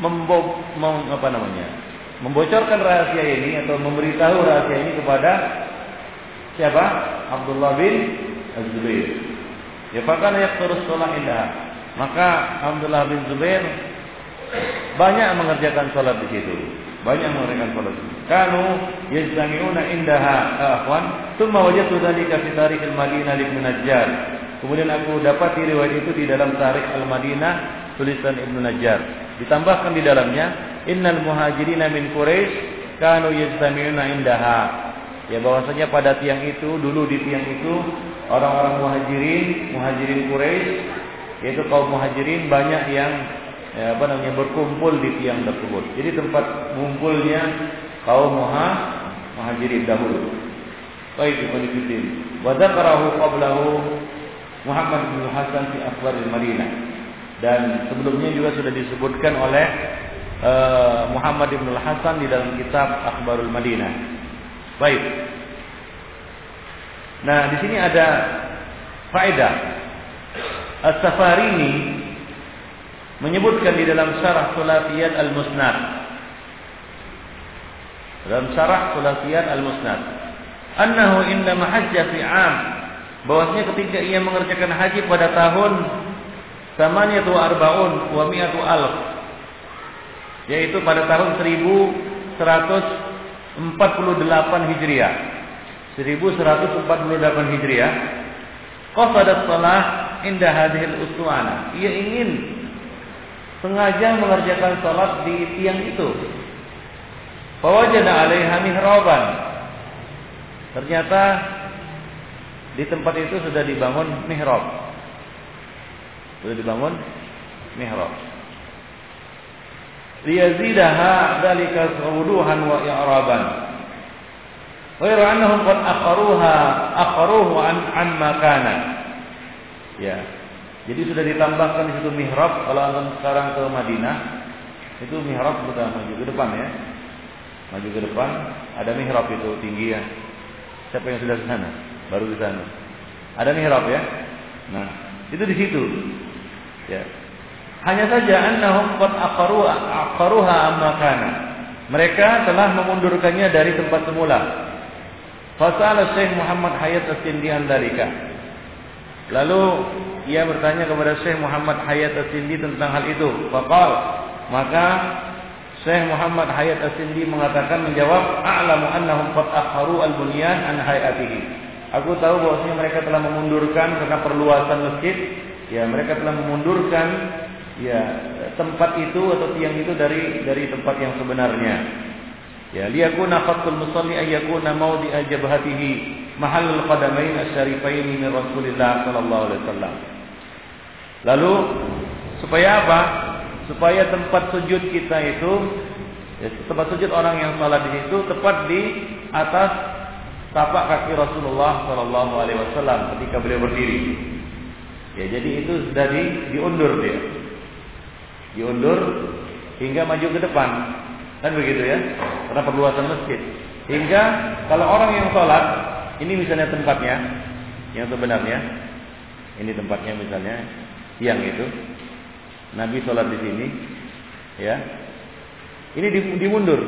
membo mem, apa namanya? membocorkan rahasia ini atau memberitahu rahasia ini kepada siapa? Abdullah bin Az-Zubair. Ya fakana terus sholat indah. Maka Abdullah bin Zubair banyak mengerjakan sholat di situ. Banyak mengerjakan sholat. Kanu yajtami'una indaha akhwan, thumma wajadtu dzalika fi tarikh al-Madinah Ibnu Najjar. Kemudian aku dapat riwayat itu di dalam Tarikh Al-Madinah tulisan Ibnu Najjar. Ditambahkan di dalamnya, innal muhajirina min Quraisy kanu yajtami'una indaha. Ya bahwasanya pada tiang itu dulu di tiang itu orang-orang muhajirin, muhajirin Quraisy yaitu kaum muhajirin banyak yang ya, apa namanya berkumpul di tiang tersebut. Jadi tempat mengumpulnya kaum muha, muhajirin dahulu. Baik Fitin. Wa dzakarahu qablahu Muhammad bin Hasan fi Akhbar Madinah. Dan sebelumnya juga sudah disebutkan oleh uh, Muhammad bin Hasan di dalam kitab Akhbarul Madinah. Baik. Nah, di sini ada faedah. As-Safarini menyebutkan di dalam syarah Sulafiyat Al-Musnad. Dalam syarah Sulafiyat Al-Musnad. Annahu indama hajja fi 'am. Bahwasanya ketika ia mengerjakan haji pada tahun samaniyatu arba'un wa mi'atu alf. Yaitu pada tahun 1148 Hijriah. 1148 Hijriah. Qasadat salah inda hadhil uswana. Ia ingin sengaja mengerjakan sholat di tiang itu. Fawajada alaiha mihraban. Ternyata di tempat itu sudah dibangun mihrab. Sudah dibangun mihrab. Liyazidaha dalika wuduhan wa i'raban. Wa annahum qad akharuha akharuhu an an makana. Ya. Jadi sudah ditambahkan di situ mihrab kalau antum sekarang ke Madinah itu mihrab sudah maju ke depan ya. Maju ke depan ada mihrab itu tinggi ya. Siapa yang sudah ke sana? Baru di sana. Ada mihrab ya. Nah, itu di situ. Ya. Hanya saja annahum qad aqaru aqaruha amma kana. Mereka telah memundurkannya dari tempat semula. Fasal Syekh Muhammad Hayat As-Sindi dalika. Lalu ia bertanya kepada Syekh Muhammad Hayat As-Sindi tentang hal itu. Faqal, maka Syekh Muhammad Hayat As-Sindi mengatakan menjawab, "A'lamu annahum qad akharu al-bunyan an hayatihi." Aku tahu bahwasanya mereka telah memundurkan karena perluasan masjid, ya mereka telah memundurkan ya tempat itu atau tiang itu dari dari tempat yang sebenarnya. Ya, liyakuna khatul musalli ay yakuna mawdi jabhatihi mahallul qadamain asyarifain min Rasulillah sallallahu alaihi wasallam. Lalu supaya apa? supaya tempat sujud kita itu tempat sujud orang yang salat di situ tepat di atas tapak kaki Rasulullah Shallallahu Alaihi Wasallam ketika beliau berdiri. Ya jadi itu sudah di, diundur dia, diundur hingga maju ke depan kan begitu ya karena perluasan masjid hingga kalau orang yang sholat ini misalnya tempatnya. Yang sebenarnya. Ini tempatnya misalnya. Yang itu. Nabi sholat di sini, ya. Ini dimundur,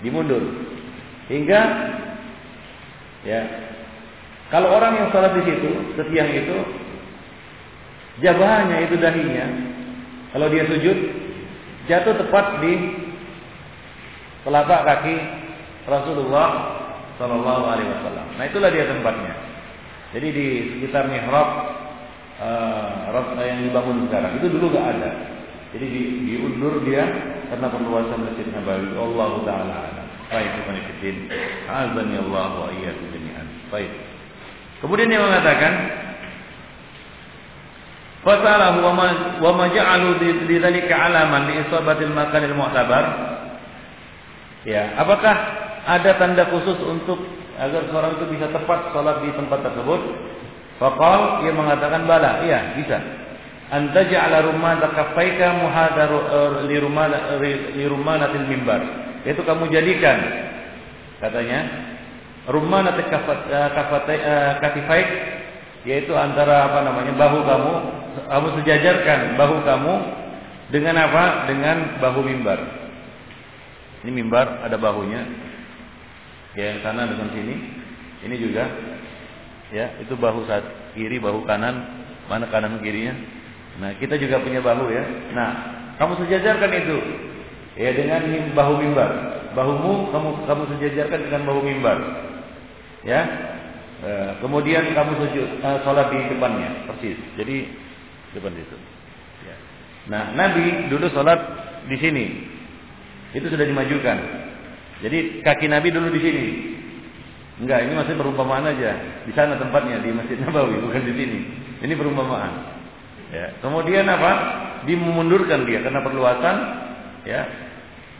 dimundur, hingga ya. Kalau orang yang sholat di situ, setiang itu, jabahnya itu dahinya, kalau dia sujud, jatuh tepat di telapak kaki Rasulullah Shallallahu Alaihi Wasallam. Nah itulah dia tempatnya. Jadi di sekitar mihrab uh, yang dibangun sekarang itu dulu nggak ada. Jadi di, diundur dia karena perluasan Masjid Nabawi. Allah taala Baik, bukan fitin. Azani Allah wa iyyakum jami'an. Baik. Kemudian dia mengatakan Fasalahu wa ma ja'alu lidzalika alaman li isabatil makanil mu'tabar. Ya, apakah ada tanda khusus untuk agar seorang itu bisa tepat sholat di tempat tersebut? Fakal ia mengatakan bala, iya bisa. Anta ja'ala rumah kaffaika muhadaru er, li rumah li rumanatil mimbar. Itu kamu jadikan katanya rumah nanti kafat eh, eh, yaitu antara apa namanya bahu kamu kamu sejajarkan bahu kamu dengan apa dengan bahu mimbar ini mimbar ada bahunya ya yang sana dengan sini. Ini juga. Ya itu bahu saat kiri bahu kanan. Mana kanan kirinya? Nah kita juga punya bahu ya. Nah kamu sejajarkan itu. Ya dengan bahu mimbar. Bahumu kamu kamu sejajarkan dengan bahu mimbar. Ya. E, kemudian kamu sujud e, sholat di depannya. Persis. Jadi depan itu ya. nah Nabi dulu sholat di sini. Itu sudah dimajukan jadi kaki Nabi dulu di sini Enggak, ini masih perumpamaan aja. Di sana tempatnya di Masjid Nabawi, bukan di sini. Ini perumpamaan. Ya. Kemudian apa? Dimundurkan dia karena perluasan. Ya.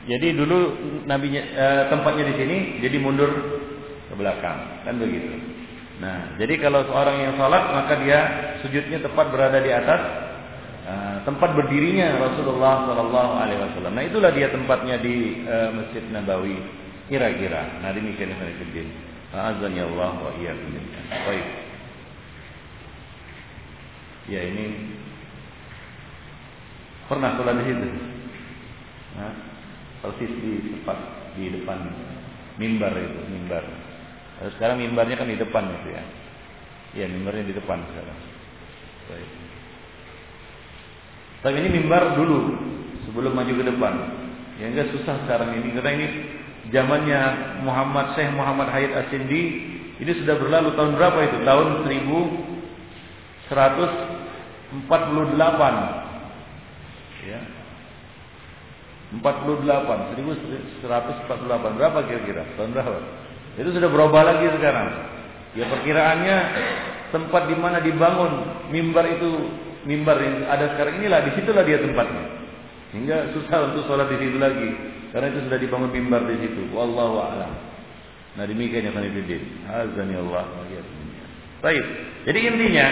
Jadi dulu nabinya eh, tempatnya di sini, jadi mundur ke belakang, kan begitu. Nah, jadi kalau seorang yang sholat maka dia sujudnya tepat berada di atas tempat berdirinya Rasulullah Shallallahu Alaihi Wasallam. Nah itulah dia tempatnya di uh, Masjid Nabawi kira-kira. Nah demikian yang saya Azan ya Allah wa iyyakum Baik. Ya ini pernah sholat di situ. Nah, persis di tempat di depan mimbar itu, mimbar. Lalu sekarang mimbarnya kan di depan itu ya. Ya, mimbarnya di depan sekarang. Baik. Tapi ini mimbar dulu sebelum maju ke depan. Ya enggak susah sekarang ini karena ini zamannya Muhammad Syekh Muhammad Hayat Asindi ini sudah berlalu tahun berapa itu? Tahun 1148. Ya. 48, 1148. Berapa kira-kira? Tahun berapa? Itu sudah berubah lagi sekarang. Ya perkiraannya tempat di mana dibangun mimbar itu mimbar yang ada sekarang inilah di situlah dia tempatnya. Hingga susah untuk sholat di situ lagi karena itu sudah dibangun mimbar di situ. Wallahu a'lam. Nah demikian ya Khanifuddin. Azani Allah. Baik. Jadi intinya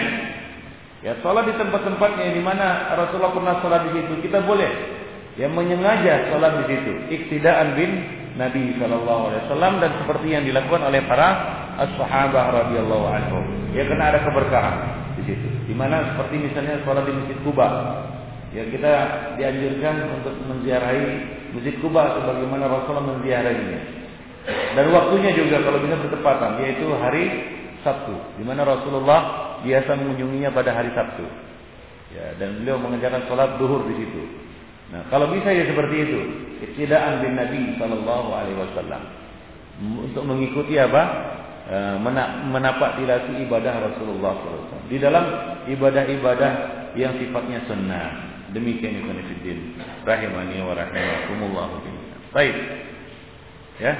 ya sholat di tempat-tempatnya di mana Rasulullah pernah sholat di situ kita boleh ya menyengaja sholat di situ. Iktidaan bin Nabi Shallallahu Alaihi Wasallam dan seperti yang dilakukan oleh para as-sahabah radhiyallahu anhum. Ya karena ada keberkahan di situ. Di mana seperti misalnya sholat di Masjid Kuba. Ya kita dianjurkan untuk menziarahi Masjid Kuba sebagaimana Rasulullah menziarahinya. Dan waktunya juga kalau bisa bertepatan yaitu hari Sabtu, di mana Rasulullah biasa mengunjunginya pada hari Sabtu. Ya, dan beliau mengerjakan sholat duhur di situ. Nah, kalau bisa ya seperti itu, iktidaan bin Nabi Sallallahu Alaihi Wasallam untuk mengikuti apa? E, menapak tilasi ibadah Rasulullah SAW di dalam ibadah-ibadah yang sifatnya sunnah. Demikian itu Fiddin rahimani wa rahimakumullah. Baik. Ya.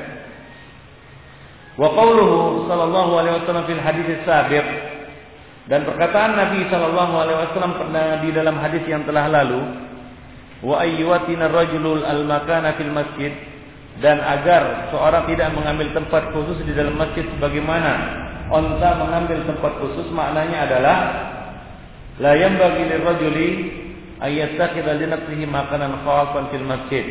Wa qawluhu sallallahu alaihi wasallam fil hadis sabiq dan perkataan Nabi sallallahu alaihi wasallam pernah di dalam hadis yang telah lalu wa ayyuwatina rajulul al makana fil masjid dan agar seorang tidak mengambil tempat khusus di dalam masjid sebagaimana onta mengambil tempat khusus? Maknanya adalah la yanbaghi lirrajuli ayyattakhidha li makanan khasan fil masjid.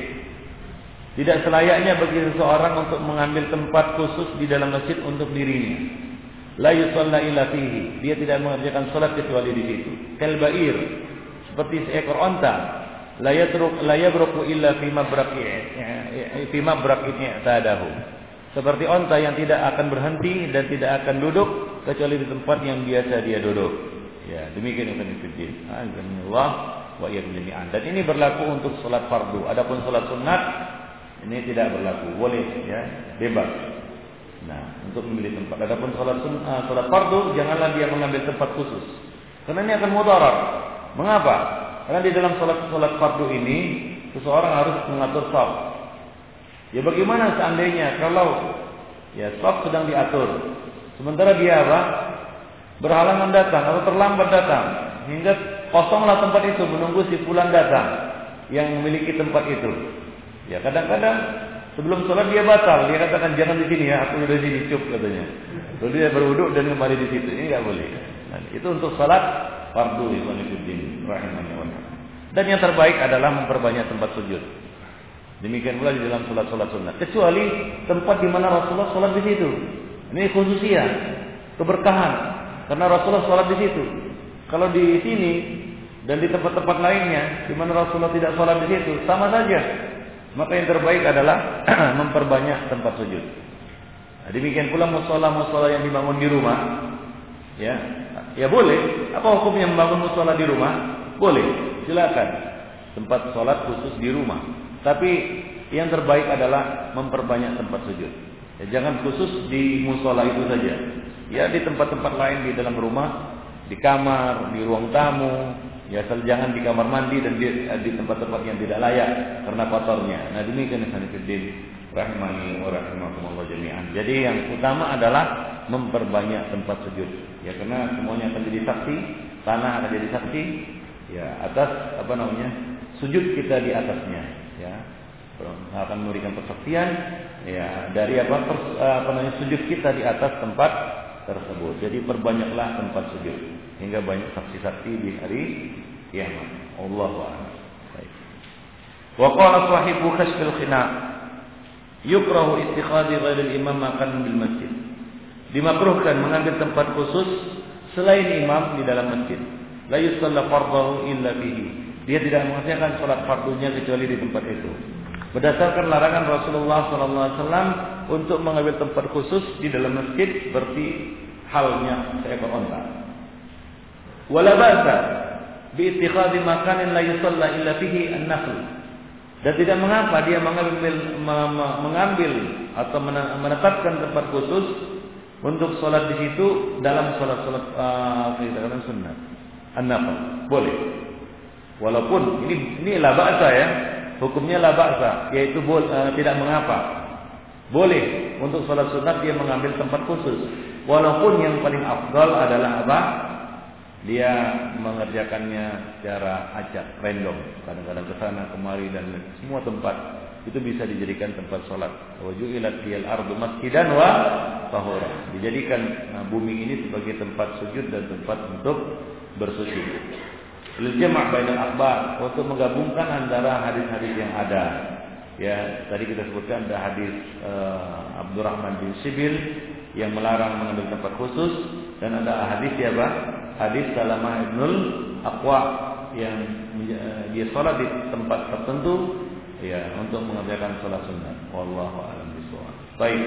Tidak selayaknya bagi seseorang untuk mengambil tempat khusus di dalam masjid untuk dirinya. La yusalla illa fihi. Dia tidak mengerjakan salat kecuali di situ. Kalbair seperti seekor onta la yatruk la yabruku illa fi mabraqi fi mabraqi i'tadahu. Seperti onta yang tidak akan berhenti dan tidak akan duduk kecuali di tempat yang biasa dia duduk. Ya, demikian Ibnu Fiddin. Alhamdulillah wa jami'an. Dan ini berlaku untuk salat fardu. Adapun salat sunat ini tidak berlaku. Boleh ya, bebas. Nah, untuk memilih tempat. Adapun salat sunat, salat fardu janganlah dia mengambil tempat khusus. Karena ini akan mudarat. Mengapa? Karena di dalam sholat-sholat fardu ini seseorang harus mengatur saf. Ya bagaimana seandainya kalau ya saf sedang diatur, sementara dia apa? Berhalangan datang atau terlambat datang hingga kosonglah tempat itu menunggu si pulang datang yang memiliki tempat itu. Ya kadang-kadang sebelum sholat dia batal, dia katakan jangan di sini ya, aku udah di sini cukup katanya. Lalu dia berwuduk dan kembali di situ. Ini nggak boleh. Nah, itu untuk sholat fardu rahimani wa Dan yang terbaik adalah memperbanyak tempat sujud. Demikian pula di dalam sholat-sholat sunnah. Kecuali tempat di mana Rasulullah sholat di situ. Ini khususnya keberkahan. Karena Rasulullah sholat di situ. Kalau di sini dan di tempat-tempat lainnya di mana Rasulullah tidak sholat di situ, sama saja. Maka yang terbaik adalah memperbanyak tempat sujud. Nah, demikian pula musola-musola yang dibangun di rumah, ya Ya boleh. Apa hukumnya membangun musola di rumah? Boleh. Silakan. Tempat sholat khusus di rumah. Tapi yang terbaik adalah memperbanyak tempat sujud. Ya, jangan khusus di musola itu saja. Ya di tempat-tempat lain di dalam rumah, di kamar, di ruang tamu, ya asal jangan di kamar mandi dan di, di tempat-tempat yang tidak layak karena kotornya. Nah demikian Sanifidin rahimani wa rahimakumullah jami'an. Jadi yang utama adalah memperbanyak tempat sujud. Ya karena semuanya akan jadi saksi, tanah akan jadi saksi ya atas apa namanya? sujud kita di atasnya ya. akan memberikan persaksian ya dari apa pers, apa namanya sujud kita di atas tempat tersebut. Jadi perbanyaklah tempat sujud hingga banyak saksi-saksi di hari kiamat. Allah Baik. Wa qala sahibu kashfil khina yukrahu istiqadi ghairil imam makan bil masjid dimakruhkan mengambil tempat khusus selain imam di dalam masjid. La yusalla fardhahu illa bihi. Dia tidak mengerjakan salat fardunya kecuali di tempat itu. Berdasarkan larangan Rasulullah SAW untuk mengambil tempat khusus di dalam masjid seperti halnya seekor onta. Wala ba'sa bi ittikhadhi makanin la yusalla illa fihi an-nafl. Dan tidak mengapa dia mengambil mengambil atau menetapkan tempat khusus untuk sholat di situ dalam sholat-sholat uh, katakan sunnah. An boleh. Walaupun ini ini la ya. Hukumnya la yaitu uh, tidak mengapa. Boleh untuk sholat sunat dia mengambil tempat khusus. Walaupun yang paling afdal adalah apa? Dia mengerjakannya secara acak, random. Kadang-kadang ke sana kemari dan semua tempat itu bisa dijadikan tempat sholat. Wajulat fiyal ardu masjidan wa tahura. Dijadikan nah, bumi ini sebagai tempat sujud dan tempat untuk bersujud. Lil jama' bainal akhbar untuk menggabungkan antara hadis-hadis yang ada Ya, tadi kita sebutkan ada hadis uh, Abdurrahman bin Sibil yang melarang mengambil tempat khusus dan ada hadis ya Pak, hadis Salamah ibnul Aqwa yang uh, dia sholat di tempat tertentu ya untuk mengerjakan sholat sunnah. Wallahu a'lam. Baik.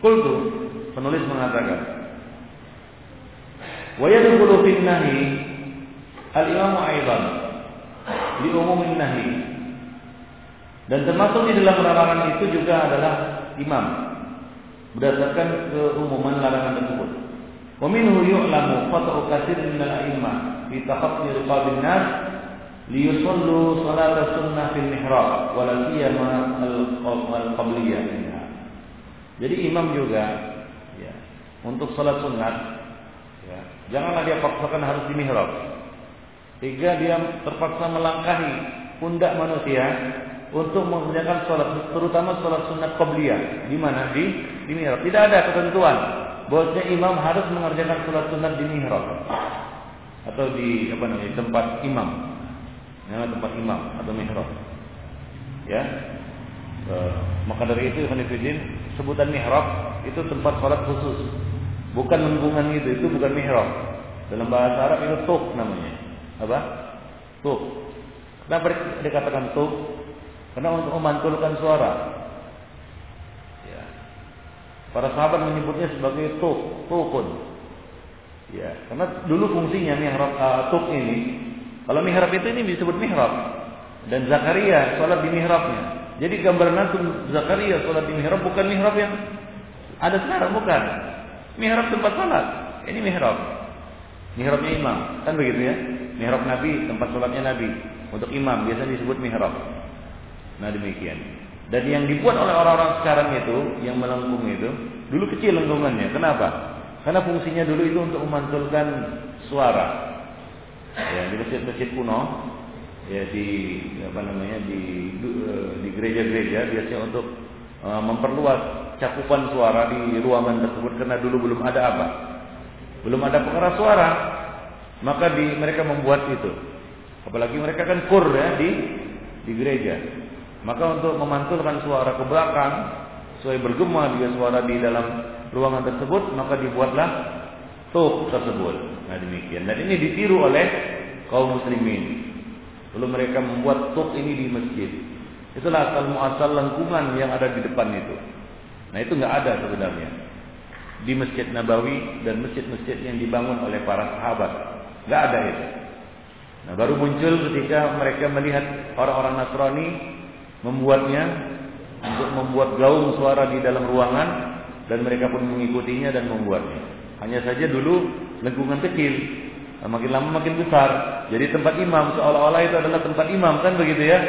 Kultu penulis mengatakan wa yadkhulu fin nahi al-imam aidan nahi dan termasuk di dalam larangan itu juga adalah imam. Berdasarkan keumuman larangan tersebut. Wa yu'lamu qat'u katsirin min al-a'immah fi takhatti riqabin nas liyusallu salat sunnah fil mihrab wa la siyama al-qabliyah Jadi imam juga ya, untuk salat ya, janganlah dia paksakan harus di mihrab. Sehingga dia terpaksa melangkahi pundak manusia untuk mengerjakan sholat, terutama sholat sunat qabliyah. Di mana? Di di mihrab. Tidak ada ketentuan bahwasanya imam harus mengerjakan sholat sunat di mihrab atau di apa namanya tempat imam, ya, tempat imam atau mihrab. Ya. E, maka dari itu Hanifidin sebutan mihrab itu tempat sholat khusus, bukan lengkungan itu, itu bukan mihrab. Dalam bahasa Arab itu tuk namanya. Apa? Tuk. Kenapa dikatakan tuk? Karena untuk memantulkan suara. Ya. Para sahabat menyebutnya sebagai tuk, tukun. Ya, karena dulu fungsinya mihrab uh, tuk ini, kalau mihrab itu ini disebut mihrab. Dan Zakaria sholat di mihrabnya. Jadi gambaran antum Zakaria sholat di mihrab bukan mihrab yang ada sekarang bukan. Mihrab tempat sholat. Ini mihrab. Mihrabnya imam, kan begitu ya? Mihrab Nabi, tempat sholatnya Nabi. Untuk imam biasanya disebut mihrab. Nah demikian. Dan yang dibuat oleh orang-orang sekarang itu, yang melengkung itu, dulu kecil lengkungannya. Kenapa? Karena fungsinya dulu itu untuk memantulkan suara. Ya, di masjid-masjid kuno, ya di apa namanya di di gereja-gereja biasanya untuk uh, memperluas cakupan suara di ruangan tersebut karena dulu belum ada apa? Belum ada pengeras suara. Maka di mereka membuat itu. Apalagi mereka kan kur ya di di gereja. Maka untuk memantulkan suara ke belakang, sesuai bergema dia suara di dalam ruangan tersebut, maka dibuatlah tuk tersebut. Nah demikian. Dan ini ditiru oleh kaum muslimin. Lalu mereka membuat tuk ini di masjid. Itulah asal muasal lengkungan yang ada di depan itu. Nah itu nggak ada sebenarnya di Masjid Nabawi dan masjid-masjid yang dibangun oleh para sahabat. Nggak ada itu. Nah baru muncul ketika mereka melihat orang-orang Nasrani membuatnya untuk membuat gaung suara di dalam ruangan dan mereka pun mengikutinya dan membuatnya. Hanya saja dulu lengkungan kecil, nah, makin lama makin besar. Jadi tempat imam seolah-olah itu adalah tempat imam kan begitu ya.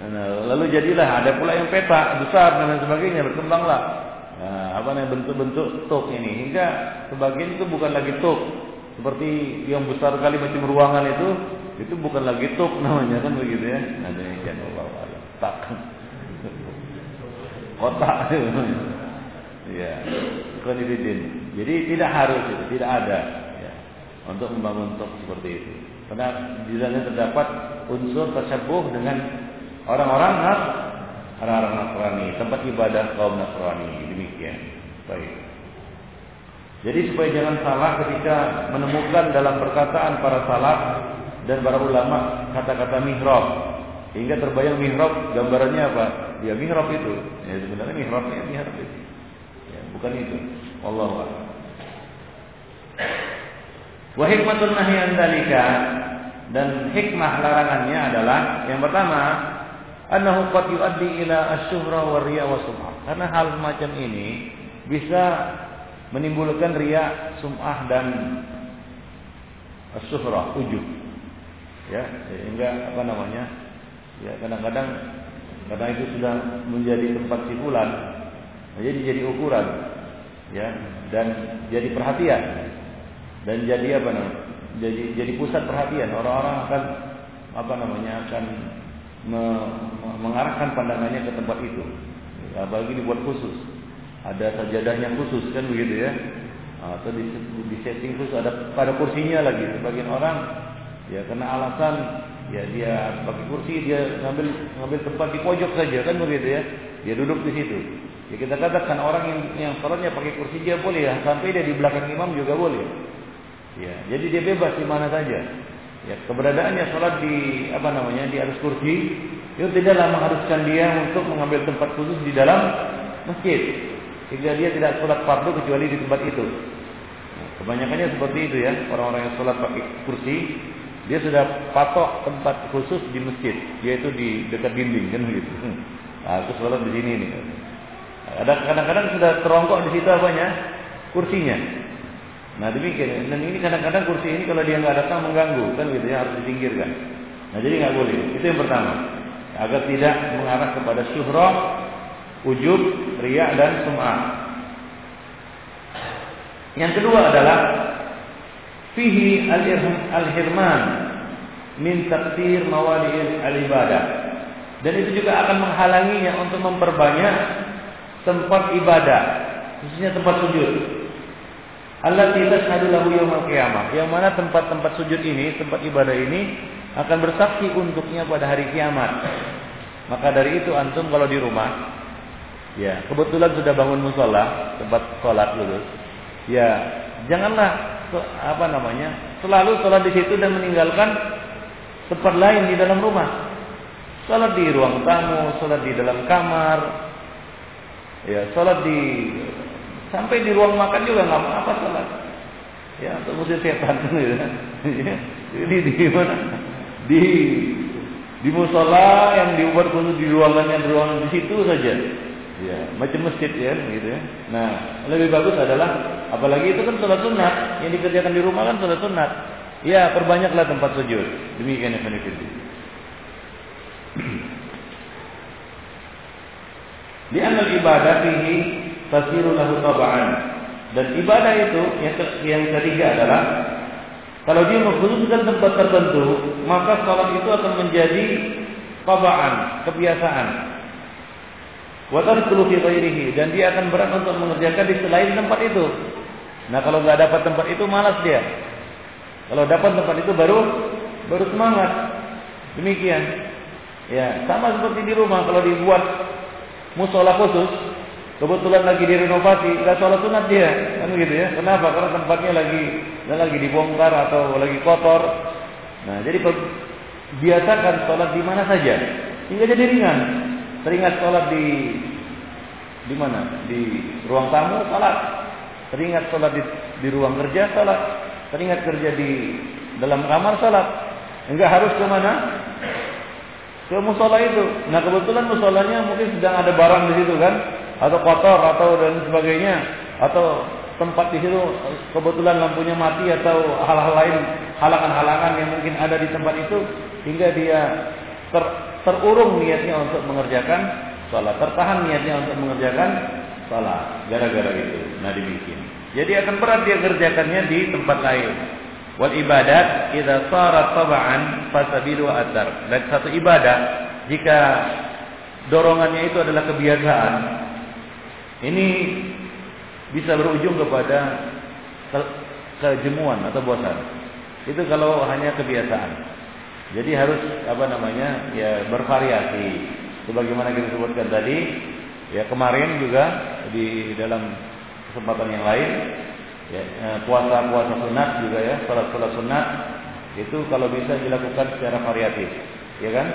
Nah, lalu jadilah ada pula yang peta besar dan sebagainya berkembanglah. Nah, apa namanya bentuk-bentuk tok ini. Hingga sebagian itu bukan lagi tok. Seperti yang besar kali macam ruangan itu itu bukan lagi tok namanya kan begitu ya. Nah demikian Allah kotak. Kotak ya konfidin jadi tidak harus tidak ada ya, untuk membangun tok seperti itu. Karena di dalamnya terdapat unsur tersebut dengan orang-orang orang-orang Nasrani tempat ibadah kaum Nasrani demikian baik jadi supaya jangan salah ketika menemukan dalam perkataan para salaf dan para ulama kata-kata mihrab Hingga terbayang mihrab gambarannya apa? Ya mihrab itu. Ya sebenarnya mihrabnya mihrab itu. Ya, bukan itu. Allah Wa hikmatun nahyi dalika dan hikmah larangannya adalah yang pertama annahu qad yuaddi ila asyuhra wa riya wa sum'ah. Karena hal semacam ini bisa menimbulkan riya, sum'ah dan asyuhra, ujub. Ya, sehingga apa namanya? Ya kadang-kadang karena itu sudah menjadi tempat sifulan, Nah, jadi jadi ukuran, ya, dan jadi perhatian, dan jadi apa namanya? Jadi jadi pusat perhatian orang-orang akan apa namanya akan me, mengarahkan pandangannya ke tempat itu. Apalagi dibuat khusus, ada sajadahnya khusus kan begitu ya, atau di, di setting khusus ada pada kursinya lagi. Sebagian orang ya karena alasan ya dia pakai kursi dia ngambil ngambil tempat di pojok saja kan begitu ya. Dia duduk di situ. Ya kita katakan orang yang yang sholatnya pakai kursi dia boleh ya. Sampai dia di belakang imam juga boleh. Ya jadi dia bebas di mana saja ya keberadaannya sholat di apa namanya di atas kursi itu tidaklah mengharuskan dia untuk mengambil tempat khusus di dalam masjid sehingga dia tidak sholat fardu kecuali di tempat itu kebanyakannya seperti itu ya orang-orang yang sholat pakai kursi dia sudah patok tempat khusus di masjid, yaitu di dekat dinding kan begitu. Nah, aku sholat di sini nih. Ada kadang-kadang sudah terongkok di situ apanya? Kursinya. Nah demikian. Dan ini kadang-kadang kursi ini kalau dia nggak datang mengganggu kan gitu ya harus disingkirkan. Nah jadi nggak boleh. Itu yang pertama. Agar tidak mengarah kepada syuhrah, ujub, riak dan sum'ah. Yang kedua adalah fihi al-hirman min takdir mawadi al-ibadah. Dan itu juga akan menghalanginya untuk memperbanyak tempat ibadah, khususnya tempat sujud. Allah tidak lahu yaumil qiyamah. Yang mana tempat-tempat sujud ini, tempat ibadah ini akan bersaksi untuknya pada hari kiamat. Maka dari itu antum kalau di rumah, ya kebetulan sudah bangun musola, tempat sholat dulu, ya janganlah apa namanya selalu sholat di situ dan meninggalkan tempat lain di dalam rumah. Sholat di ruang tamu, sholat di dalam kamar, ya sholat di sampai di ruang makan juga nggak apa sholat. Ya untuk musir setan gitu. Jadi di mana? Di di musola yang dibuat khusus di ruangannya di ruangan di situ saja Ya, macam masjid ya, gitu ya. Nah, lebih bagus adalah apalagi itu kan sholat sunat yang dikerjakan di rumah kan sholat sunat. Ya, perbanyaklah tempat sujud. Demikian yang benefit. Di amal ibadah fihi tasiru lahu taba'an. Dan ibadah itu yang, yang ketiga adalah kalau dia mengkhususkan tempat tertentu, maka sholat itu akan menjadi taba'an, kebiasaan. Watarkulu fi ghairihi dan dia akan berat untuk mengerjakan di selain tempat itu. Nah, kalau nggak dapat tempat itu malas dia. Kalau dapat tempat itu baru baru semangat. Demikian. Ya, sama seperti di rumah kalau dibuat musola khusus, kebetulan lagi direnovasi, nggak sholat sunat dia, kan gitu ya. Kenapa? Karena tempatnya lagi lagi dibongkar atau lagi kotor. Nah, jadi biasakan sholat di mana saja, hingga jadi ringan. Teringat sholat di di mana? Di ruang tamu sholat. Teringat sholat di, di ruang kerja sholat. Teringat kerja di dalam kamar sholat. Enggak harus ke mana? Ke musola itu. Nah kebetulan musolanya mungkin sedang ada barang di situ kan, atau kotor atau dan sebagainya, atau tempat di situ kebetulan lampunya mati atau hal-hal lain halangan-halangan yang mungkin ada di tempat itu hingga dia ter terurung niatnya untuk mengerjakan sholat, tertahan niatnya untuk mengerjakan sholat, gara-gara itu. Nah demikian. Jadi akan berat dia kerjakannya di tempat lain. Wal ibadat idza sarat tab'an fasabilu atar. Dan satu ibadah jika dorongannya itu adalah kebiasaan, ini bisa berujung kepada kejemuan atau bosan. Itu kalau hanya kebiasaan. Jadi harus apa namanya ya bervariasi. Sebagaimana kita sebutkan tadi, ya kemarin juga di dalam kesempatan yang lain, ya eh, puasa-puasa sunat juga ya, sholat-sholat sunat itu kalau bisa dilakukan secara variatif, ya kan?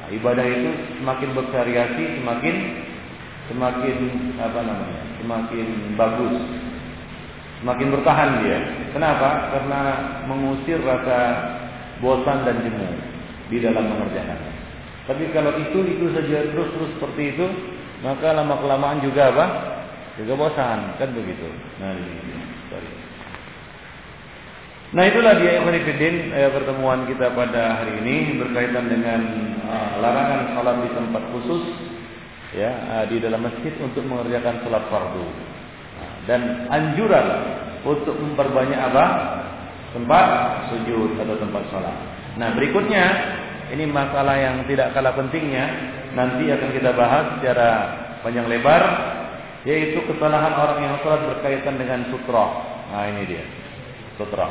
Nah, ibadah itu semakin bervariasi, semakin semakin apa namanya, semakin bagus, semakin bertahan dia. Kenapa? Karena mengusir rasa bosan dan jemu di dalam mengerjakannya. Tapi kalau itu itu saja terus terus seperti itu, maka lama kelamaan juga apa? Juga bosan, kan begitu. Nah, ini, sorry. Nah itulah dia Ikhwanifidin eh, pertemuan kita pada hari ini berkaitan dengan uh, larangan salat di tempat khusus ya uh, di dalam masjid untuk mengerjakan sholat fardu. Dan anjuran untuk memperbanyak apa? Tempat sujud atau tempat sholat. Nah berikutnya ini masalah yang tidak kalah pentingnya nanti akan kita bahas secara panjang lebar yaitu kesalahan orang yang sholat berkaitan dengan sutra. Nah ini dia sutra.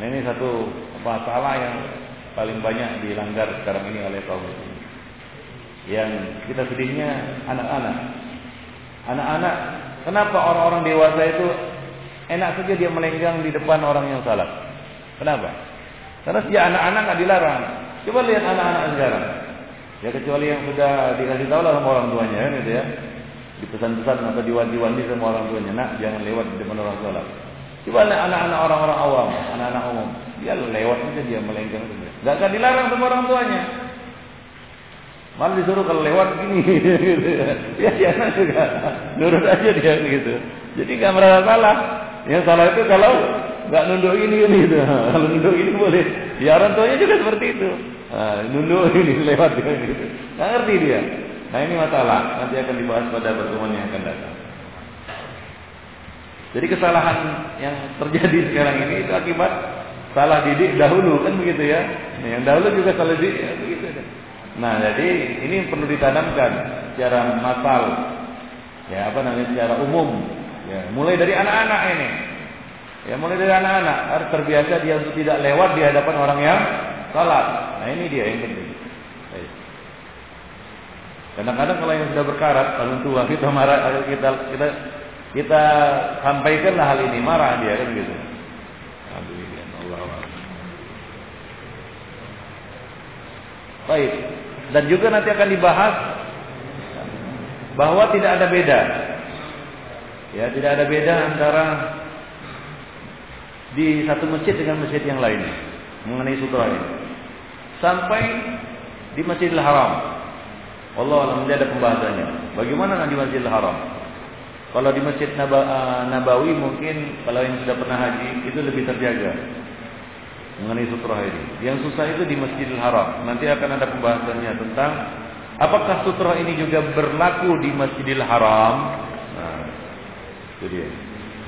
Nah ini satu masalah yang paling banyak dilanggar sekarang ini oleh kaum muslimin. Yang kita sedihnya anak-anak. Anak-anak, kenapa orang-orang dewasa itu enak saja dia melenggang di depan orang yang salat? Kenapa? Karena sejak anak-anak nggak dilarang. Coba lihat anak-anak sekarang. Ya kecuali yang sudah dikasih tahu lah sama orang tuanya kan gitu ya. Di pesan-pesan atau diwanti-wanti sama orang tuanya, nak jangan lewat di depan orang salat. Coba lihat anak-anak orang-orang awam, anak-anak umum. Dia lewat saja dia melenggang saja. Gak akan dilarang sama orang tuanya. Malah disuruh kalau lewat gini gitu ya. Ya dia juga nurut aja dia gitu. Jadi nggak merasa salah. Yang salah itu kalau nggak nunduk ini ini gitu. Kalau nunduk ini boleh. Ya orang tuanya juga seperti itu. Nah, nunduk ini lewat gitu. Nggak ngerti dia. Nah ini masalah. Nanti akan dibahas pada pertemuan yang akan datang. Jadi kesalahan yang terjadi sekarang ini itu akibat salah didik dahulu kan begitu ya. Yang dahulu juga salah didik ya, begitu. Nah, jadi ini perlu ditanamkan secara massal. Ya, apa namanya secara umum. Ya, mulai dari anak-anak ini. Ya, mulai dari anak-anak harus terbiasa dia untuk tidak lewat di hadapan orang yang salat. Nah, ini dia yang penting. Kadang-kadang kalau yang sudah berkarat, orang tua kita marah, kita kita kita sampaikanlah hal ini marah dia kan gitu. Baik. Dan juga nanti akan dibahas bahwa tidak ada beda. Ya, tidak ada beda antara di satu masjid dengan masjid yang lain mengenai sutra ini. Sampai di Masjidil Haram. Allah alam ada pembahasannya. Bagaimana di Masjidil Haram? Kalau di Masjid Nabawi mungkin kalau yang sudah pernah haji itu lebih terjaga mengenai sutra ini. Yang susah itu di Masjidil Haram. Nanti akan ada pembahasannya tentang apakah sutra ini juga berlaku di Masjidil Haram. Nah, itu dia.